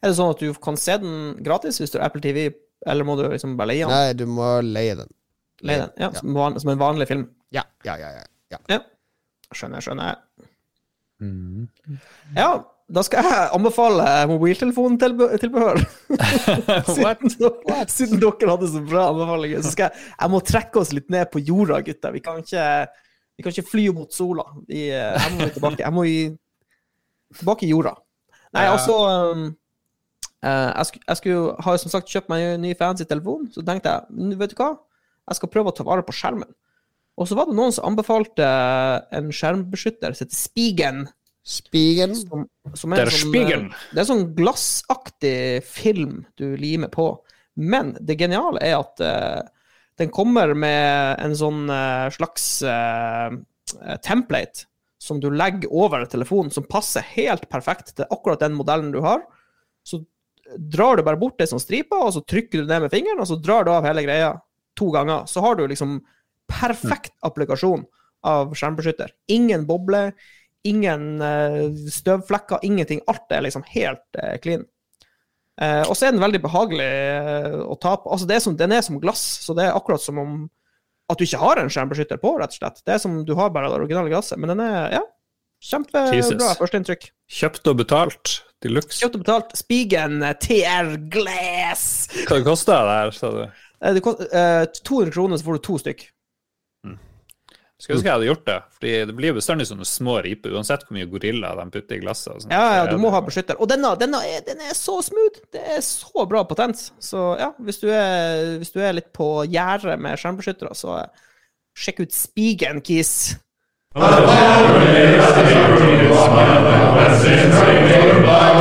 Er det sånn at du kan se den gratis hvis du har Apple TV, eller må du liksom bare leie den? Nei, du må leie den. Leie den? Ja, Som, van, som en vanlig film? Ja, ja, ja. ja, ja. Ja. Skjønner, skjønner. Ja, da skal jeg anbefale mobiltelefontilbehør. siden, siden dere hadde så bra anbefalinger, så skal jeg Jeg må trekke oss litt ned på jorda, gutter. Vi kan ikke, vi kan ikke fly mot sola. Vi, jeg må tilbake. Jeg må i, tilbake i jorda. Nei, altså um, eh, jeg, skulle, jeg skulle, har jo som sagt kjøpt meg en ny fancy telefon, så tenkte jeg vet du hva, jeg skal prøve å ta vare på skjermen. Og så var det noen som anbefalte en skjermbeskytter som heter Spigen. Spigen. Som, som er en sånn, eh, Det er sånn glassaktig film du limer på. Men det geniale er at uh, den kommer med en sånn uh, slags uh, template som du legger over telefonen, som passer helt perfekt til akkurat den modellen du har. Så drar du bare bort det som striper, og så trykker du ned med fingeren, og så drar du av hele greia to ganger. Så har du liksom perfekt applikasjon av skjermbeskytter. Ingen boble, ingen eh, støvflekker, ingenting. Alt er liksom helt eh, clean. Eh, og så er den veldig behagelig eh, å ta på. Altså, er som, den er som glass, så det er akkurat som om at du ikke har en skjermbeskytter på, rett og slett. Det er som du har bare det originale glasset. Men den er ja, kjempebra førsteinntrykk. Kjøpt og betalt. De luxe. Kjøpt og betalt. Spigen eh, TR Glass. Hva det kosta det her, sa du? Eh, Det kost, uh, 200 kroner, så får du to stykk. Skulle ønske jeg hadde gjort det. Fordi det blir bestandig sånne små riper, uansett hvor mye gorilla de putter i glasset. og. Ja, ja, du må ha beskytter. Og denne, denne er, den er så smooth! Det er så bra potens. Så ja, hvis du er, hvis du er litt på gjerdet med skjermbeskyttere, så eh, sjekk ut Spigen, By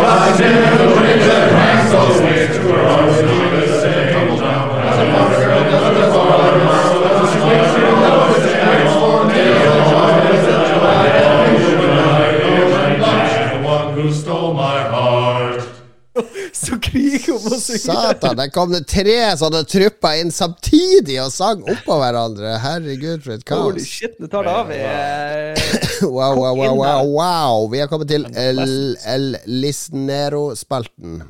my sinner, the wind that hangs always to her arms. Så kriger om å synge. Satan, der kom det tre sånne trupper inn samtidig og sang oppå hverandre. Herregud, for et Holy shit, nå tar det av Wow, wow, wow, wow, wow. Vi har kommet til El. El Lisnero-spalten.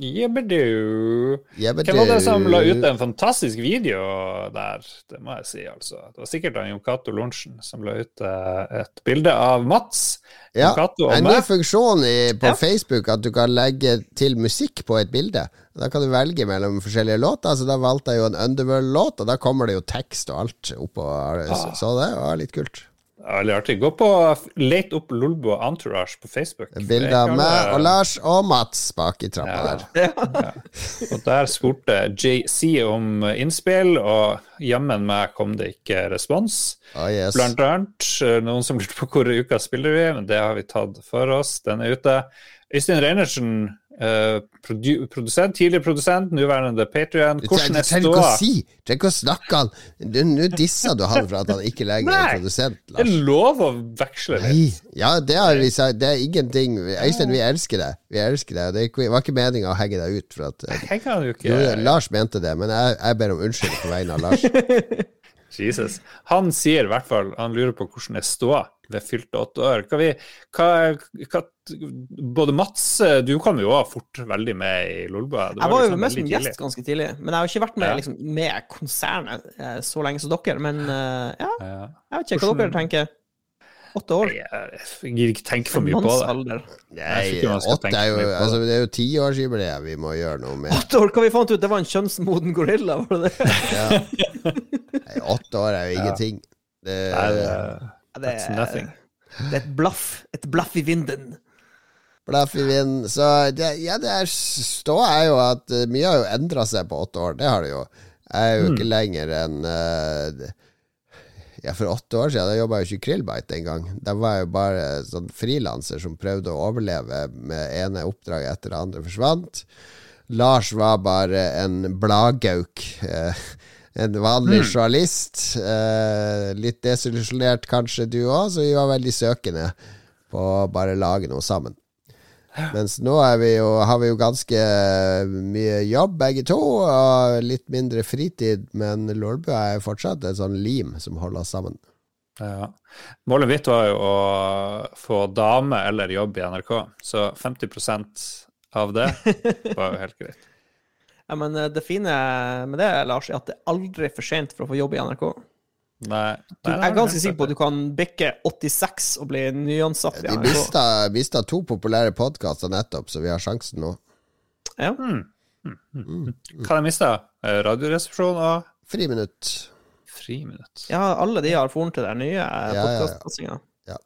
Jebbedu. Hvem var det som la ut en fantastisk video der? Det må jeg si, altså. Det var sikkert Jon Cato Lorentzen som la ut eh, et bilde av Mats. Ja, en ny funksjon i, på Ja. Facebook at du kan legge til musikk på et bilde. Da kan du velge mellom forskjellige låter. Så da valgte jeg jo en Underworld-låt, og da kommer det jo tekst og alt oppå. Så, så det var litt kult. Ja, Veldig artig. Gå på Let opp Lolbo Entourage på Facebook. Bilde av meg og Lars og Mats bak i trappa Ja. der. Og der spurte JC om innspill, og jammen meg kom det ikke respons. Oh, yes. Blant annet eh, noen som lurte på hvor uka spiller vi, men det har vi tatt for oss. Den er ute. Øystein Reinertsen, produ produsent, tidligere produsent, nåværende Patrion. Hvordan trenger ståa? trenger ikke å si Trenger ikke å snakke han Nå disser du han for at han ikke lenger er Nei, Lars. Det er lov å veksle Nei. litt. Ja, det har vi sagt. Det er ingenting Øystein, vi elsker deg. Vi elsker deg. Det er var ikke meninga å henge deg ut. For at, eh, Jeg kan jo jo, ikke Lars mente det, men jeg, jeg ber om unnskyldning på vegne av Lars. Jesus. Han sier i hvert fall Han lurer på hvordan det står ved fylte åtte år. Hva vi, hva, hva, både Mats Du kom jo også fort veldig med i Lolbua. Jeg var jo liksom mest som tidlig. gjest ganske tidlig, men jeg har jo ikke vært med, Ja. liksom, med konsernet eh, så lenge som dere. Men eh, ja, jeg vet ikke hva dere tenker. Åtte år. Jeg gidder ikke tenke for mye på det. Nei, åtte er jo altså, Det er jo tiårsjubileet vi må gjøre noe med. Åtte år, hva vi fant ut? Det var en kjønnsmoden gorilla, var det det? Ja. Nei, åtte år er jo ingenting. Det, Nei, det, det, That's nothing. det er et blaff. Et blaff i vinden. Blaff i vinden. Så det, ja, det er ståa er jo at eh, mye har jo endra seg på åtte år. Det har det jo. Jeg er jo ikke lenger enn eh, Ja, for åtte år siden jobba jeg jo ikke i Krillbite engang. Da var jeg jo bare sånn frilanser som prøvde å overleve med ene oppdraget etter det andre forsvant. Lars var bare en bladgauk. eh, en vanlig journalist. eh, litt desillusjonert kanskje du òg, så vi var veldig søkende på å bare lage noe sammen. Mens nå er vi jo, har vi jo ganske mye jobb, begge to, og litt mindre fritid. Men Lolbø er jo fortsatt et sånn lim som holder oss sammen. Ja. Målet mitt var jo å få dame eller jobb i NRK, så 50% av det var jo helt greit. Ja, men eh, det fine med det, Lars, er at det er aldri for sent for å få jobb i NRK. Nei, Du, jeg er ganske sikker på at du kan bikke 86 og bli nyansatt i De mista, mista to populære podkaster nettopp, så vi har sjansen nå. Ja. Hva har jeg mista? Radioresepsjon og Friminutt. friminutt. ja, alle de har foren til den nye ja, ja. podkastsatsinga. Ja.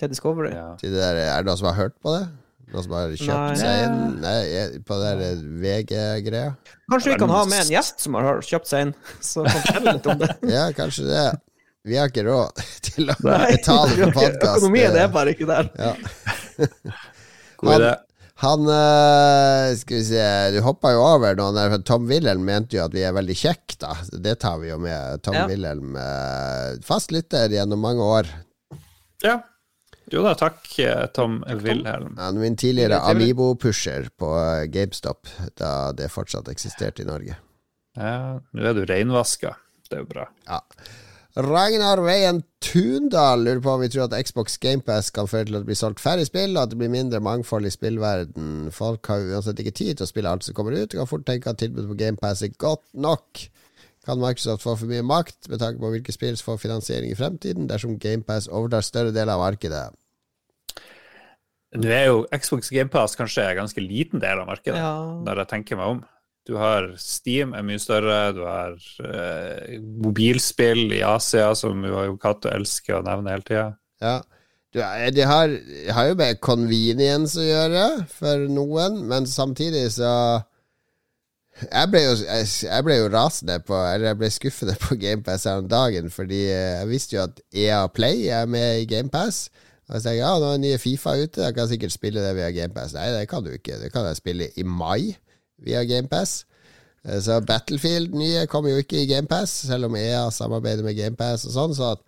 Til Discovery. Ja. Til det der, er det noen som har hørt på det? Noen som har kjøpt Nei. seg inn Nei, på det VG-greia? Kanskje vi kan ha med en gjest som har kjøpt seg inn, så kan fortelle litt om det. Ja, kanskje det. Vi har ikke råd til å betale for podkast. Økonomien er bare ikke der. Ja. God idé. Han øh, Skal vi se Du hoppa jo over noen der. Tom Wilhelm mente jo at vi er veldig kjekke, da. Det tar vi jo med. Tom Ja. Wilhelm, øh, fast lytter gjennom mange år. Ja. Jo da, takk, eh, Tom Wilhelm. Han er min tidligere er. Amibo-pusher på øh, GameStop, da det fortsatt eksisterte i Norge. Ja, nå er du reinvaska. Det er jo bra. Ja. Ragnar Veien Tundal lurer på om vi tror at Xbox GamePass kan føre til at det blir solgt færre spill, og at det blir mindre mangfold i spillverden. Folk har uansett ikke tid til å spille alt som kommer ut, og kan fort tenke at tilbudet på GamePass er godt nok. Kan Microsoft få for mye makt med tanke på hvilke spill som får finansiering i fremtiden, dersom GamePass overtar større deler av markedet? Nå er jo Xbox GamePass kanskje en ganske liten del av markedet, Ja. når jeg tenker meg om. Du har Steam er mye større, du har eh, mobilspill i Asia, som jo jo Cato elsker å nevne hele tida. Ja. Du, eh, har, det har jo med convenience å gjøre for noen, men samtidig så jeg ble, jo, jeg, jeg ble jo rasende på Eller jeg ble skuffende på GamePass her om dagen, fordi eh, jeg visste jo at EA Play er med i GamePass. Og jeg tenkte ja, nå er nye Fifa ute, jeg kan sikkert spille det via GamePass. Nei, det kan du ikke. Det kan jeg spille i mai via GamePass. Eh, Så Battlefield nye kommer jo ikke i GamePass, selv om EA samarbeider med GamePass og sånn, så at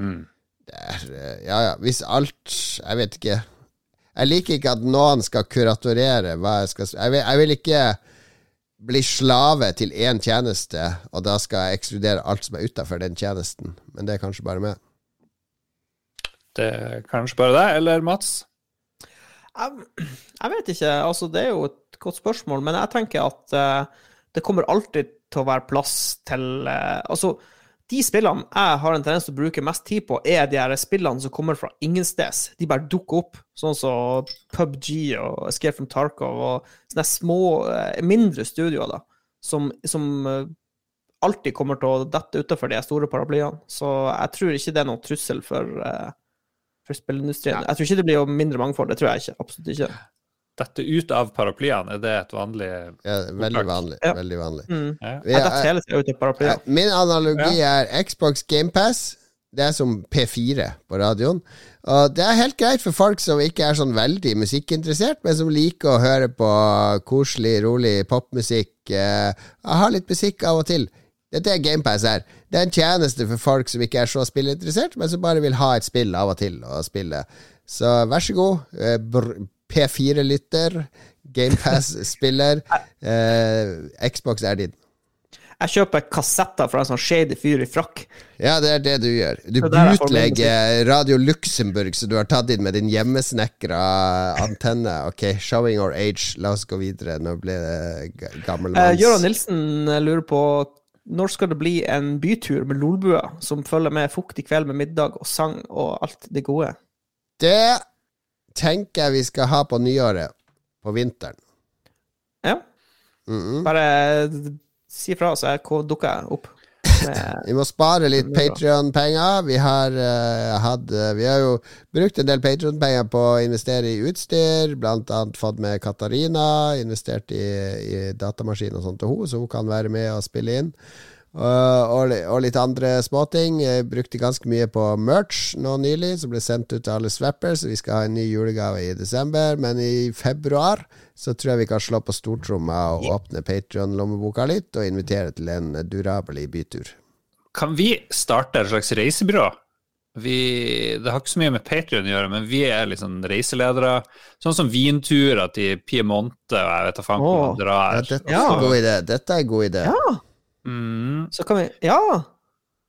Mm. det er, eh, Ja, ja, hvis alt Jeg vet ikke. Jeg liker ikke at noen skal kuratorere hva jeg skal Jeg vil, jeg vil ikke bli slave til én tjeneste, og da skal jeg ekskludere alt som er utafor den tjenesten. Men det er kanskje bare meg. Det er kanskje bare deg, eller Mats? Jeg, jeg vet ikke. Altså, det er jo et godt spørsmål, men jeg tenker at uh, det kommer alltid til å være plass til uh, Altså, de spillene jeg har en tendens til å bruke mest tid på, er de her spillene som kommer fra ingensteds. De bare dukker opp, sånn som PubG og Escape from Tarkov og sånne små, eh, mindre studioer, da, som, som eh, alltid kommer til å dette utenfor de store paraplyene. Så jeg tror ikke det er noen trussel for, eh, for spillindustrien. Jeg tror ikke det blir mindre mangfold, det tror jeg ikke. Absolutt ikke. Dette ut av paraplyene, er det et vanlig Ja, veldig vanlig. Ja. Veldig vanlig. Mm. ja. Er- paraplyen. Ja, Min analogi er Xbox GamePass. Det er som P4 på radioen. Og det er helt greit for folk som ikke er sånn veldig musikkinteressert, men som liker å høre på koselig, rolig popmusikk. Eh, Jeg har litt musikk av og til. Dette er GamePass her. Det er en tjeneste for folk som ikke er så spillinteressert, men som bare vil ha et spill av og til å spille. Så vær så god, eh, P4-lytter, GamePass-spiller. Eh, Xbox er din. Jeg kjøper kassetter fra en sånn shady fyr i frakk. Ja, det er det du gjør. Du er bootlegger Radio Luxembourg så du har tatt inn med din hjemmesnekra antenne. Ok, showing our age. La oss gå videre. Nå blir det Eh, gammelmanns Gøran Nilsen eh, lurer på når skal det bli en bytur med Lolbua som følger med fuktig kveld med middag og sang og alt det gode? Det tenker jeg vi skal ha på nyåret. På vinteren. Ja, Mhm. bare si fra, så jeg dukker opp. Vi må spare litt er. Patrion-penger. Vi har uh, hatt eh, Vi har jo brukt en del Patrion-penger på å investere i utstyr. Blant annet fått med Katarina. Investert i, i datamaskin og sånt til henne, så hun kan være med og spille inn. Og, og, litt andre småting. Jeg brukte ganske mye på merch nå nylig, som ble sendt ut til alle swappers. Vi skal ha en ny julegave i desember, men i februar så tror jeg vi kan slå på stortromma og åpne Patrion-lommeboka litt, og invitere til en durabelig bytur. Kan vi starte et slags reisebyrå? Vi, det har ikke så mye med Patrion å gjøre, men vi er liksom reiseledere. Sånn som vinturer til Piemonte, og jeg vet da faen hvor Ja, man drar. dette, er Ja. en god idé. dette er en god idé. Ja, Mm, så kan vi Ja!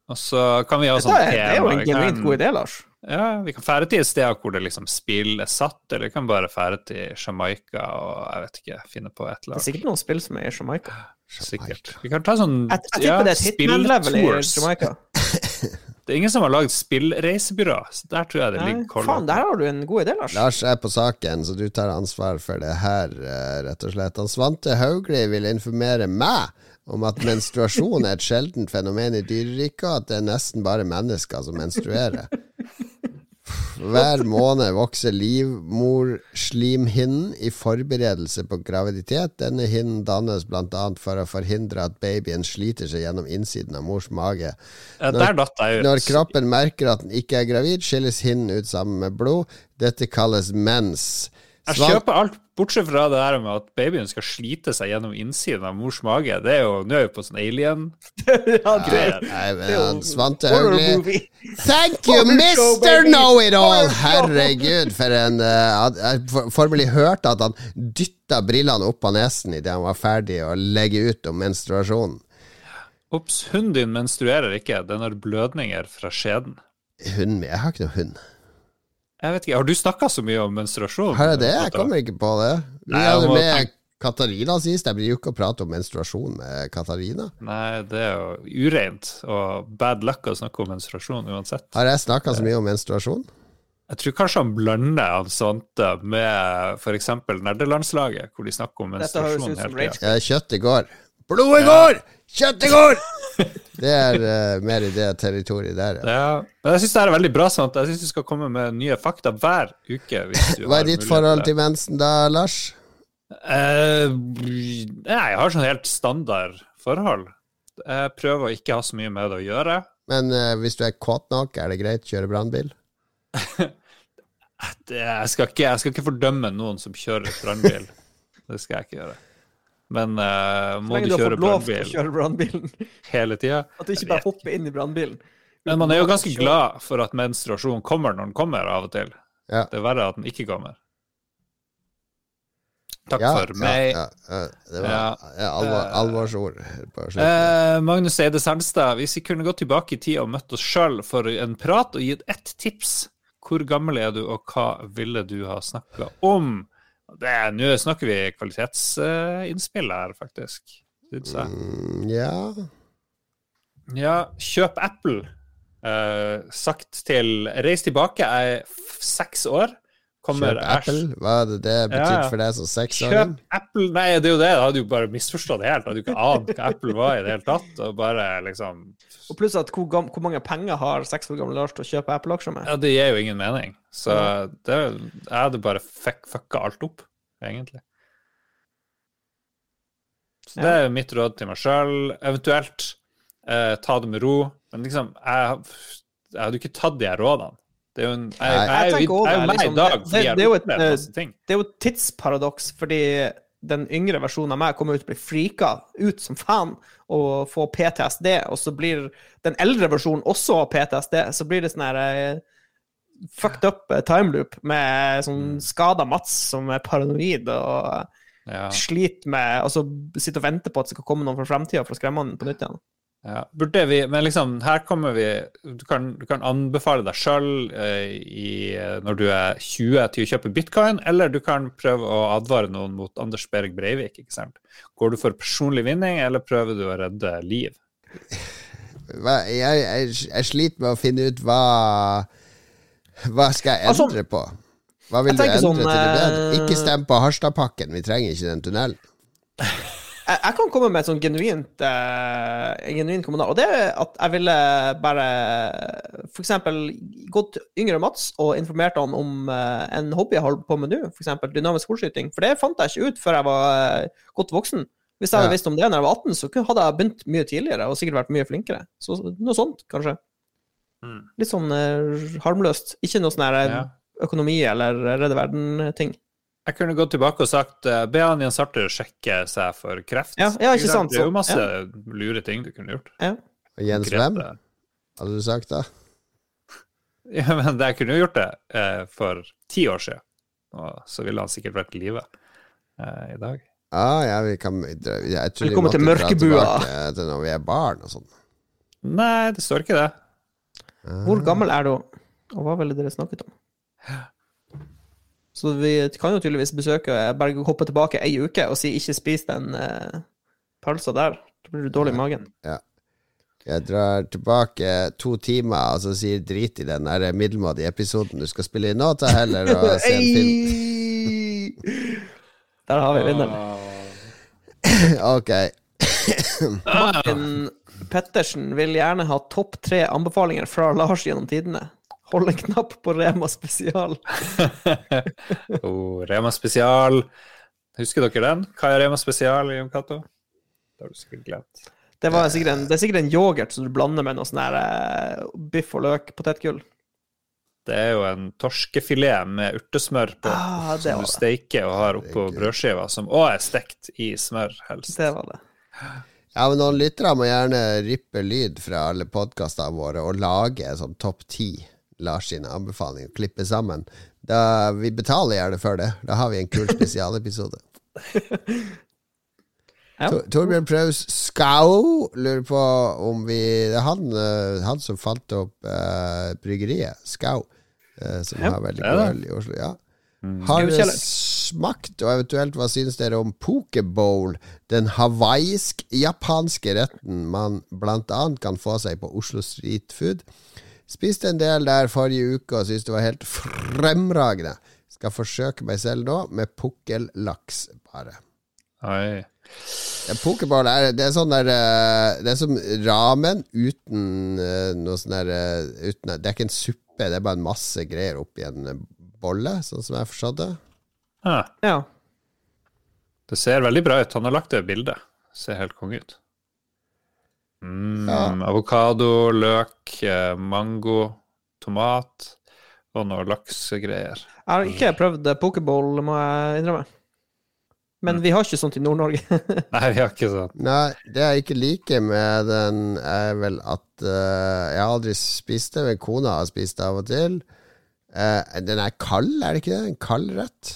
og så kan vi ha sånn tema. det er jo en genuint god idé, Lars. Ja, vi kan fære til et sted hvor det liksom spill er satt, eller vi kan bare fære til Jamaica og jeg vet ikke, finne på et eller annet. Det er sikkert noen spill som er i Jamaica. Sikkert. Vi kan ta sånn Jeg, jeg tipper det er hitman-level i spilltours. Jamaica. Det er ingen som har lagd spillreisebyrå, så der tror jeg det ligger ligger faen, der har du en god idé, Lars. Lars er på saken, så du tar ansvar for det her, eh, rett og slett. Han Svante Haugli vil informere meg om at menstruasjon er et sjeldent fenomen i dyreriket, at det er nesten bare mennesker som menstruerer. Hver måned vokser livmorslimhinnen i forberedelse på graviditet. Denne hinnen dannes bl.a. for å forhindre at babyen sliter seg gjennom innsiden av mors mage. Ut. Når kroppen merker at den ikke er gravid, skilles hinnen ut sammen med blod. Dette kalles mens. Jeg Svan- kjøper alt, bortsett fra det der med at babyen skal slite seg gjennom innsiden av mors mage. Det er jo, Nå er vi på sånn alien Ja, Svante Haugli. Thank you, Mr. Know-it-all! Herregud, for en uh, Jeg for- formelig hørte at han dytta brillene opp av nesen idet han var ferdig å legge ut om menstruasjonen. Ops, hunden din menstruerer ikke. Den har blødninger fra skjeden. Hunden min Jeg har ikke noe hund. Jeg vet ikke, Har du snakka så mye om menstruasjon? Har er det? Jeg kommer ikke på det. Vi Nei, hadde med Katarina sist. Jeg blir jo ikke å prate om menstruasjon med Katarina. Nei, det er jo ureint og bad luck å snakke om menstruasjon uansett. Har jeg snakka så mye om menstruasjon? Jeg tror kanskje han blander han Svante med f.eks. nerdelandslaget, hvor de snakker om menstruasjon hele tida. Ja, kjøtt i går. Blod i går! Kjøtt går! Det er uh, mer i det territoriet der, ja. Ja, men jeg syns det er veldig bra. Sant? Jeg syns du skal komme med nye fakta hver uke. Hvis du Hva er ditt forhold til mensen da, Lars? Uh, nei, jeg har sånn helt standard forhold. Jeg prøver å ikke ha så mye med det å gjøre. Men uh, hvis du er kåt nok, er det greit? Kjøre brannbil? Jeg, skal ikke, jeg skal ikke fordømme noen som kjører brannbil. Det skal jeg ikke gjøre. Men Så må lenge du kjøre fått lov til å brannbil kjøre hele tida? At du ikke bare hopper inn i brannbilen. Men man er jo ganske glad for at menstruasjon kommer når den kommer, av og til. Ja. Det er verre at den ikke kommer. Takk Ja, for meg. Ja, ja. Det var Ja. alvor, Eh, alvorsord. Eh, Magnus Eide Sandstad, hvis vi kunne gått tilbake i tid og møtt oss sjøl for en prat og gitt ett tips, hvor gammel er du, og hva ville du ha snakka om? Nå snakker vi kvalitetsinnspill her, faktisk. Syns jeg. Mm, ja Ja, kjøp Apple. Eh, sagt til Reis tilbake, jeg er seks år. Kommer Kjøp Apple. Hva er det betydd Ja. for deg som Kjøp? Apple Nei, det er jo det. Da hadde jo bare misforstått det helt. Hadde jo ikke ant hva Apple var i det hele tatt. Og bare liksom Og pluss at hvor, hvor mange penger har seks år gamle Lars til å kjøpe Apple-aksjer med? Ja, det gir jo ingen mening. Så det, jeg hadde bare fuck, fucka alt opp, egentlig. Så det er mitt råd til meg sjøl. Eventuelt eh, ta det med ro. Men liksom, jeg, jeg hadde jo ikke tatt de her rådene. Det er jo en, jeg, jeg, Jeg jeg det, i dag det- det er jo et, eh, tidsparadoks, fordi den yngre versjonen av meg kommer ut og blir freaka ut som fan og får PTSD, og så blir den eldre versjonen også PTSD. Så blir det sånn her eh, fucked up eh, timeloop med sånn skada Mats som er paranoid og Ja. sliter med Og så sitter og venter på at det skal komme noen fra fremtida for å skremme han på nytt igjen. Ja, burde vi, men liksom, her kommer vi Du kan, du kan anbefale deg sjøl eh, når du er 20 til å kjøpe bitcoin, eller du kan prøve å advare noen mot Anders Berg Breivik. ikke sant? Går du for personlig vinning, eller prøver du å redde liv? Jeg, jeg, jeg sliter med å finne ut hva Hva skal jeg Altså, endre på? Hva vil du endre sånn, til det bedre? eh, Ikke stem på Harstadpakken, vi trenger ikke den tunnelen. jeg, jeg kan komme med et sånn genuint uh, en genuin kommentar, og det er at jeg ville bare eksempel gått til yngre Mats og informert han om uh, en hobby jeg holder på med nå, eksempel dynamisk skoleskyting. For det fant jeg ikke ut før jeg var uh, godt voksen. Hvis jeg hadde visst om det når jeg var 18, så hadde jeg begynt mye tidligere og sikkert vært mye flinkere. Så noe sånt, kanskje. Mm. Litt sånn harmløst. Ikke noe sånn her Ja. økonomi eller redde verden-ting. Jeg kunne gått tilbake og sagt eh, be han Jens Arthur sjekke seg for kreft. Ja, ja, ikke sant, Det er jo masse masse lure ting du kunne gjort. Og Jens hvem, hadde du sagt da? Ja, men jeg kunne jo gjort det eh, for ti år siden, og så ville han sikkert vært i live eh, i dag. Ah, ja, vi kan Jeg tror vi Velkommen måtte til mørkebua. tilbake til når vi er barn og sånn. Nei, det står ikke det. Hvor gammel er du, og hva ville dere snakket om? Så vi kan jo tydeligvis besøke Bare hoppe tilbake ei uke og si 'ikke spis den uh, pølsa der'. Da blir du dårlig i magen. Jeg drar tilbake to timer og så sier drit i den der middelmådige episoden du skal spille i nå. Ta heller og se en film. Der har vi vinneren. Ok. Martin Pettersen vil gjerne ha topp tre anbefalinger fra Lars gjennom tidene. Hold en knapp på Rema spesial. oh, Rema Spesial. Husker dere den? Hva er Rema Spesial, Jon Cato? Det har du sikkert glemt. Det, var sikkert en, det er sikkert en yoghurt som du blander med noe sånn her uh, biff og løk, potetgull. Det er jo en torskefilet med urtesmør på, Ah, som du steiker og har oppå brødskiva, som òg er stekt i smør, helst. Det var det. Ja, men Noen lyttere må gjerne rippe lyd fra alle podkastene våre og lage en sånn topp ti Lars sine anbefalinger. Klippe sammen. Da, vi betaler gjerne for det. Da har vi en kul spesialepisode. Ja. Tor- Torbjørn Praus Skau lurer på om vi Det er han, eh, han som fant opp uh, bryggeriet, Skau, uh, som Ja, har veldig god øl i Oslo. Ja. Har dere smakt, og eventuelt hva synes dere om pokebowl, den hawaiisk-japanske retten man blant annet kan få seg på Oslo Street Food? Spiste en del der forrige uke og syntes det var helt fremragende. Skal forsøke meg selv nå med pukkellaks, bare. Oi. Ja, Pokerball er, det er sånn der eh, Det er som ramen uten eh, noe sånn der eh, uten, Det er ikke en suppe, det er bare en masse greier oppi en bolle, sånn som jeg forstod det. Ah, Ja. det ser veldig bra ut. Han har lagt det bildet. Ser helt konge ut. Mm, Ja. Avokado, løk, eh, mango, tomat og noe laksegreier. Jeg har ikke prøvd pokeball, må jeg innrømme. Men vi har ikke sånt i Nord-Norge. Nei, vi har ikke sånt. Nei, det jeg ikke liker med den, er vel at uh, Jeg har aldri spist det, men kona har spist det av og til. Uh, den er kald, er det ikke det? En kald rett?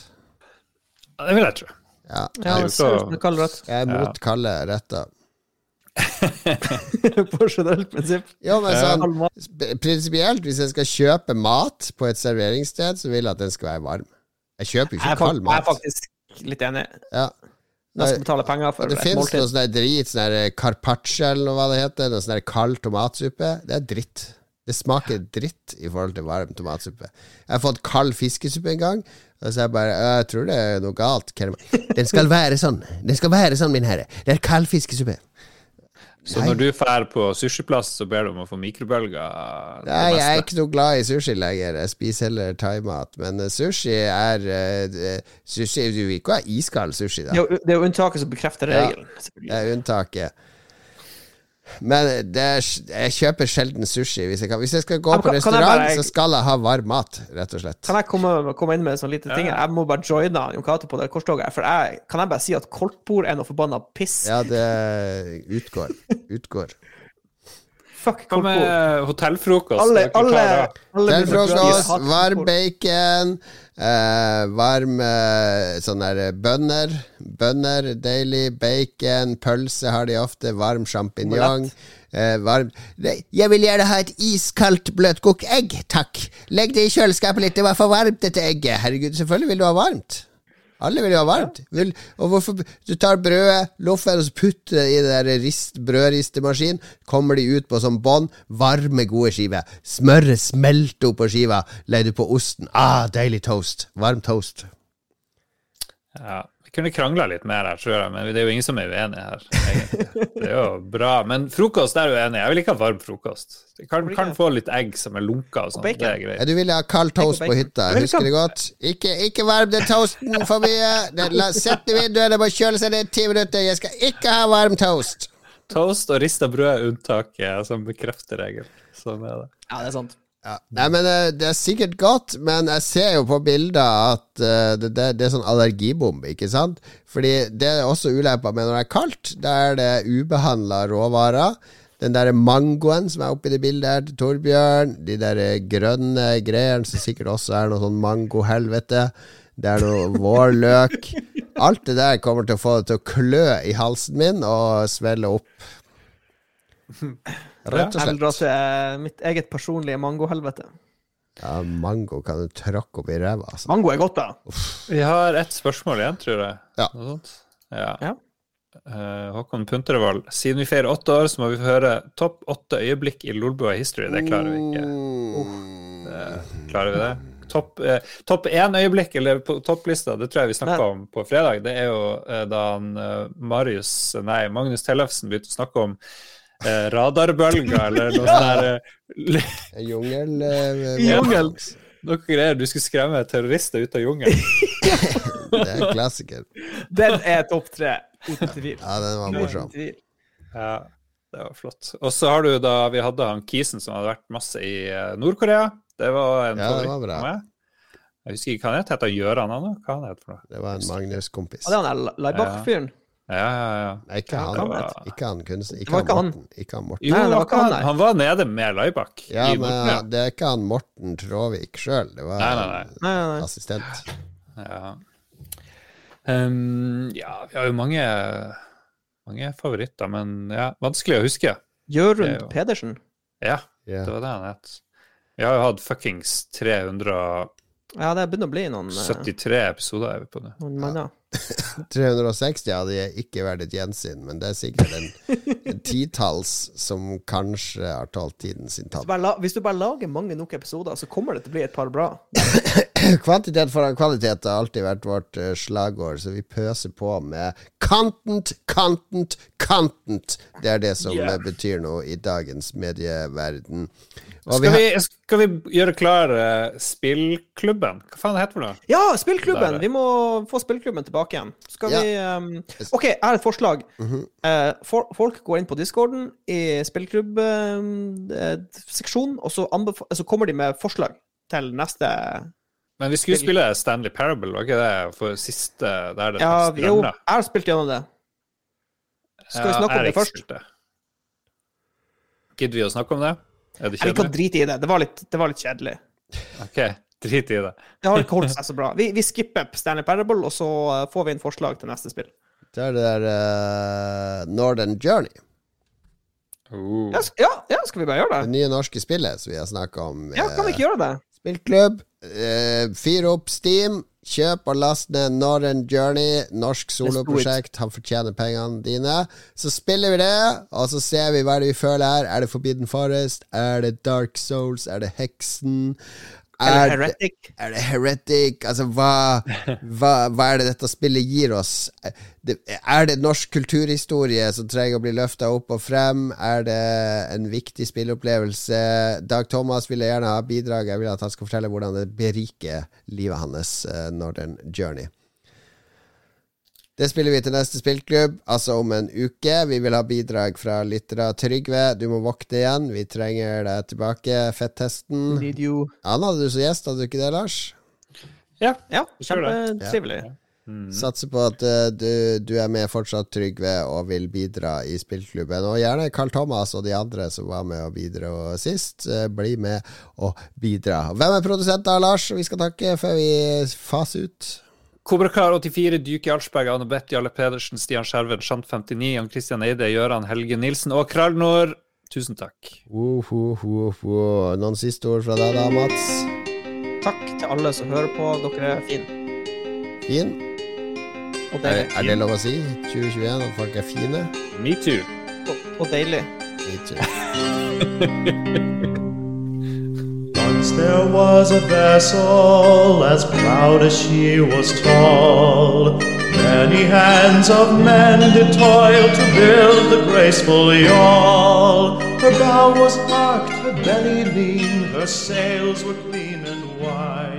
Det vil jeg tro. Ja. ja, er det ser ut som rett. Jeg er mot kalde retter. På generelt prinsipp. Jo, men sånn Prinsipielt, hvis jeg skal kjøpe mat på et serveringssted, så vil jeg at den skal være varm. Jeg kjøper ikke Jeg kald mat. jeg er faktisk litt enig. Ja. Jeg skal betale penger for Det et fins noe sånn drit, sånn carpaccio eller hva det heter. Noe sånn kald tomatsuppe. Det er dritt. Det smaker dritt i forhold til varm tomatsuppe. Jeg har fått kald fiskesuppe en gang, og så er jeg bare «Øh, Jeg tror det er noe galt. Den skal være sånn. Den skal være sånn, min herre. Det er kald fiskesuppe. Så Nei. når du drar på sushiplass, så ber du om å få mikrobølger? det Nei, jeg er ikke noe glad i sushi lenger. Jeg spiser heller thaimat. Men eh, sushi er uh, Sushi Du vil ikke ha iskald sushi, da. Det er jo- er unntaket som bekrefter Ja. Det er unntaket. Men det er, jeg kjøper sjelden sushi. Hvis jeg, kan. Hvis jeg skal gå Ja, på kan- kan jeg restaurant, bare- så skal jeg ha varm mat, rett og slett. Kan jeg komme, komme inn med en sånn liten ting? Jeg må bare joine Jon Cato på det korstoget. For jeg, kan jeg bare si at koldtbord er noe forbanna piss? Ja, det utgår. Utgår. Fuck Hva med hotellfrokost? Alle, varm bacon, eh, varm eh, sånn der bønner. Bønner, deilig. Bacon, pølse har de ofte. Varm sjampinjong. Eh, varm Jeg vil gjerne ha et iskaldt bløtkokt egg, takk. Legg det i kjøleskapet litt, det var for varmt, dette egget. Herregud, selvfølgelig vil du ha varmt. Alle vil jo ha varmt. Vil, og hvorfor Du tar brødet, loffen, og så putter det i den rist, brødristemaskinen. Kommer de ut på sånn bånd. Varme, gode skiver. Smøret smelter opp på skiva. Legger du på osten. Ah, deilig toast. Varm toast. Ja, Vi kunne krangla litt mer her, tror jeg, men det er jo ingen som er uenig her. egentlig. Det er jo bra. Men frokost er uenig. Jeg vil ikke ha varm frokost. Jeg kan, kan få litt egg som er lunka og sånn. Det er Ja, greit. du ville ha kald toast på hytta, Jeg husker du godt? Ikke, ikke varm den toasten for mye. Sett i vinduet, det må kjøle seg ned ti minutter. Jeg skal ikke ha varm toast. Toast og rista brød er unntaket som bekrefter regelen. Sånn er det. Ja, det er sant. Ja. Nei, men eh, Det er sikkert godt, men jeg ser jo på bilder at eh, det, det, det er sånn allergibombe, ikke sant? Fordi det er også ulempa med når det er kaldt. Da er det ubehandla råvarer. Den der mangoen som er oppi det bildet her til Torbjørn, de der grønne greiene som sikkert også er noe sånn mangohelvete. Det er noe vårløk. Alt det der kommer til å få det til å klø i halsen min og svelle opp. Rett og slett. til eh, mitt eget personlige mangohelvete. Ja, mango kan du tråkke opp i ræva, altså. Mango er godt, da. Vi har ett spørsmål igjen, tror jeg. Ja. Noe sånt? Ja. Ja. Eh, Håkon Puntervold. Siden vi feirer åtte år, så må vi få høre topp åtte øyeblikk i Lolbua history. Det klarer vi ikke. Uh, Klarer vi det? Topp eh, top én øyeblikk, eller på topplista, det tror jeg vi snakka om på fredag. Det er jo eh, da han, eh, Marius, nei, Magnus Tellefsen begynte å snakke om eh, radarbølger, eller noe sånt der eh, Jungel... eh, Jungel. Noe greier. Du skulle skremme terrorister ut av jungelen. Det er en klassiker. Den er topp tre, uten tvil. Ja, den var morsom. Ja, det var flott. Og så har du da Vi hadde han Kisen som hadde vært masse i eh, Nord-Korea. Det var en Ja, det favoritt var bra. Jeg husker ikke hva han het. Heter han Gjøran, han? Hva han het for noe? Det var en Magnus-kompis. Og det er han der Laibach-fyren. Ja, ja, ja. Nei, ikke han. Ikke han kunst... Det Ikke var han ikke han. Morten. Ikke han Morten. Jo, Nei, det var ikke han nei. han var nede med Laibak. Ja, i Nord-Korea. men det er ikke han Morten Tråvik sjøl. Det var Nei, nei, nei. Nei, nei, nei. assistent. Ja. Um, ja, vi har jo mange, mange favoritter, men ja, vanskelig å huske. Jørund jo- Pedersen. Ja, yeah. det var det han het. Vi har jo hatt fuckings 373 Ja, det begynner å bli noen, 73 episoder er vi på nå. noen manner. 360 hadde ikke vært et gjensyn, men det er sikkert en, en titalls som kanskje har tålt tiden sin tatt tann. hvis du bare lager mange nok episoder, så kommer det til å bli et par bra. Kvantitet foran kvalitet har alltid vært vårt eh, slagord, så vi pøser på med content, content, content. Det er det som Yeah. eh, betyr noe i dagens medieverden. Skal vi, skal vi gjøre klar eh, spillklubben? Hva faen det heter for noe? Ja, spillklubben! Vi må få spillklubben tilbake igjen. Skal Ja. vi um, OK, jeg har et forslag. Eh, for, folk går inn på discorden i spillklubbseksjonen, og så, så kommer de med forslag til neste Men vi skulle spille Stanley Parable, var ikke det for siste der det Ja, strømmer? jo, jeg har spilt gjennom det. Skal vi snakke om det først? Gidder vi å snakke om det? Er det Jeg kjedelig? drite i det. Det var litt, det var litt kjedelig. Ok, drit i det. Det har ikke holdt seg så bra. Vi, vi skipper Stanley Parable, og så eh, får vi inn forslag til neste spill. Det er det der uh, Northern Journey. Uh. Ja, ja, ja skal vi bare gjøre Det det? nye norske spillet som vi har snakka om. Ja, kan vi ikke gjøre det? Spillklubb. Uh, fyr opp Steam. Kjøp og last ned Northern Journey, norsk soloprosjekt. Han fortjener pengene dine. Så spiller vi det, og så ser vi hva det vi føler her. Er det Forbidden Forest? Er det Dark Souls? Er det Heksen? Er det, er det Heretic? Altså, hva, hva, hva er det dette spillet gir oss? Det, er det norsk kulturhistorie som trenger å bli løfta opp og frem? Er det en viktig spilleopplevelse? Dag Thomas ville gjerne ha bidrag. Jeg vil at han skal fortelle hvordan det beriker livet hans, uh, Northern Journey. Det spiller vi til neste spillklubb, altså om en uke. Vi vil ha bidrag fra lyttere. Trygve, du må våkne igjen. Vi trenger deg tilbake. Fettesten. Need you. Han hadde du som gjest, hadde du ikke det, Lars? Ja. Ja, Kjempetrivelig. Ja. kjempetrivelig. Satser på at uh, du, du er med fortsatt, Trygve, og vil bidra i spillklubben. Og gjerne Carl Thomas og de andre som var med og bidro sist. Uh, bli med og bidra. Hvem er produsent da, Lars? Vi skal takke før vi faser ut. Kobrakar84, Dyke Jarlsberg, Anne Beth, Jarle Pedersen, Stian Skjerven, Shant59, Jan Christian Eide, Gøran Helge Nilsen og Krallnor. Tusen takk. Uh, uh, uh. Noen siste ord fra deg da, Mats? Takk til alle som hører på. Dere er fine. Fin? Og Er, deilig. er det lov å si? 2021 at folk er fine? Me too. Og, og deilig. Me too. Once there was a vessel as proud as she was tall. Many hands of men did toil to build the graceful yawl. Her bow was arched, her belly lean, her sails were clean and white.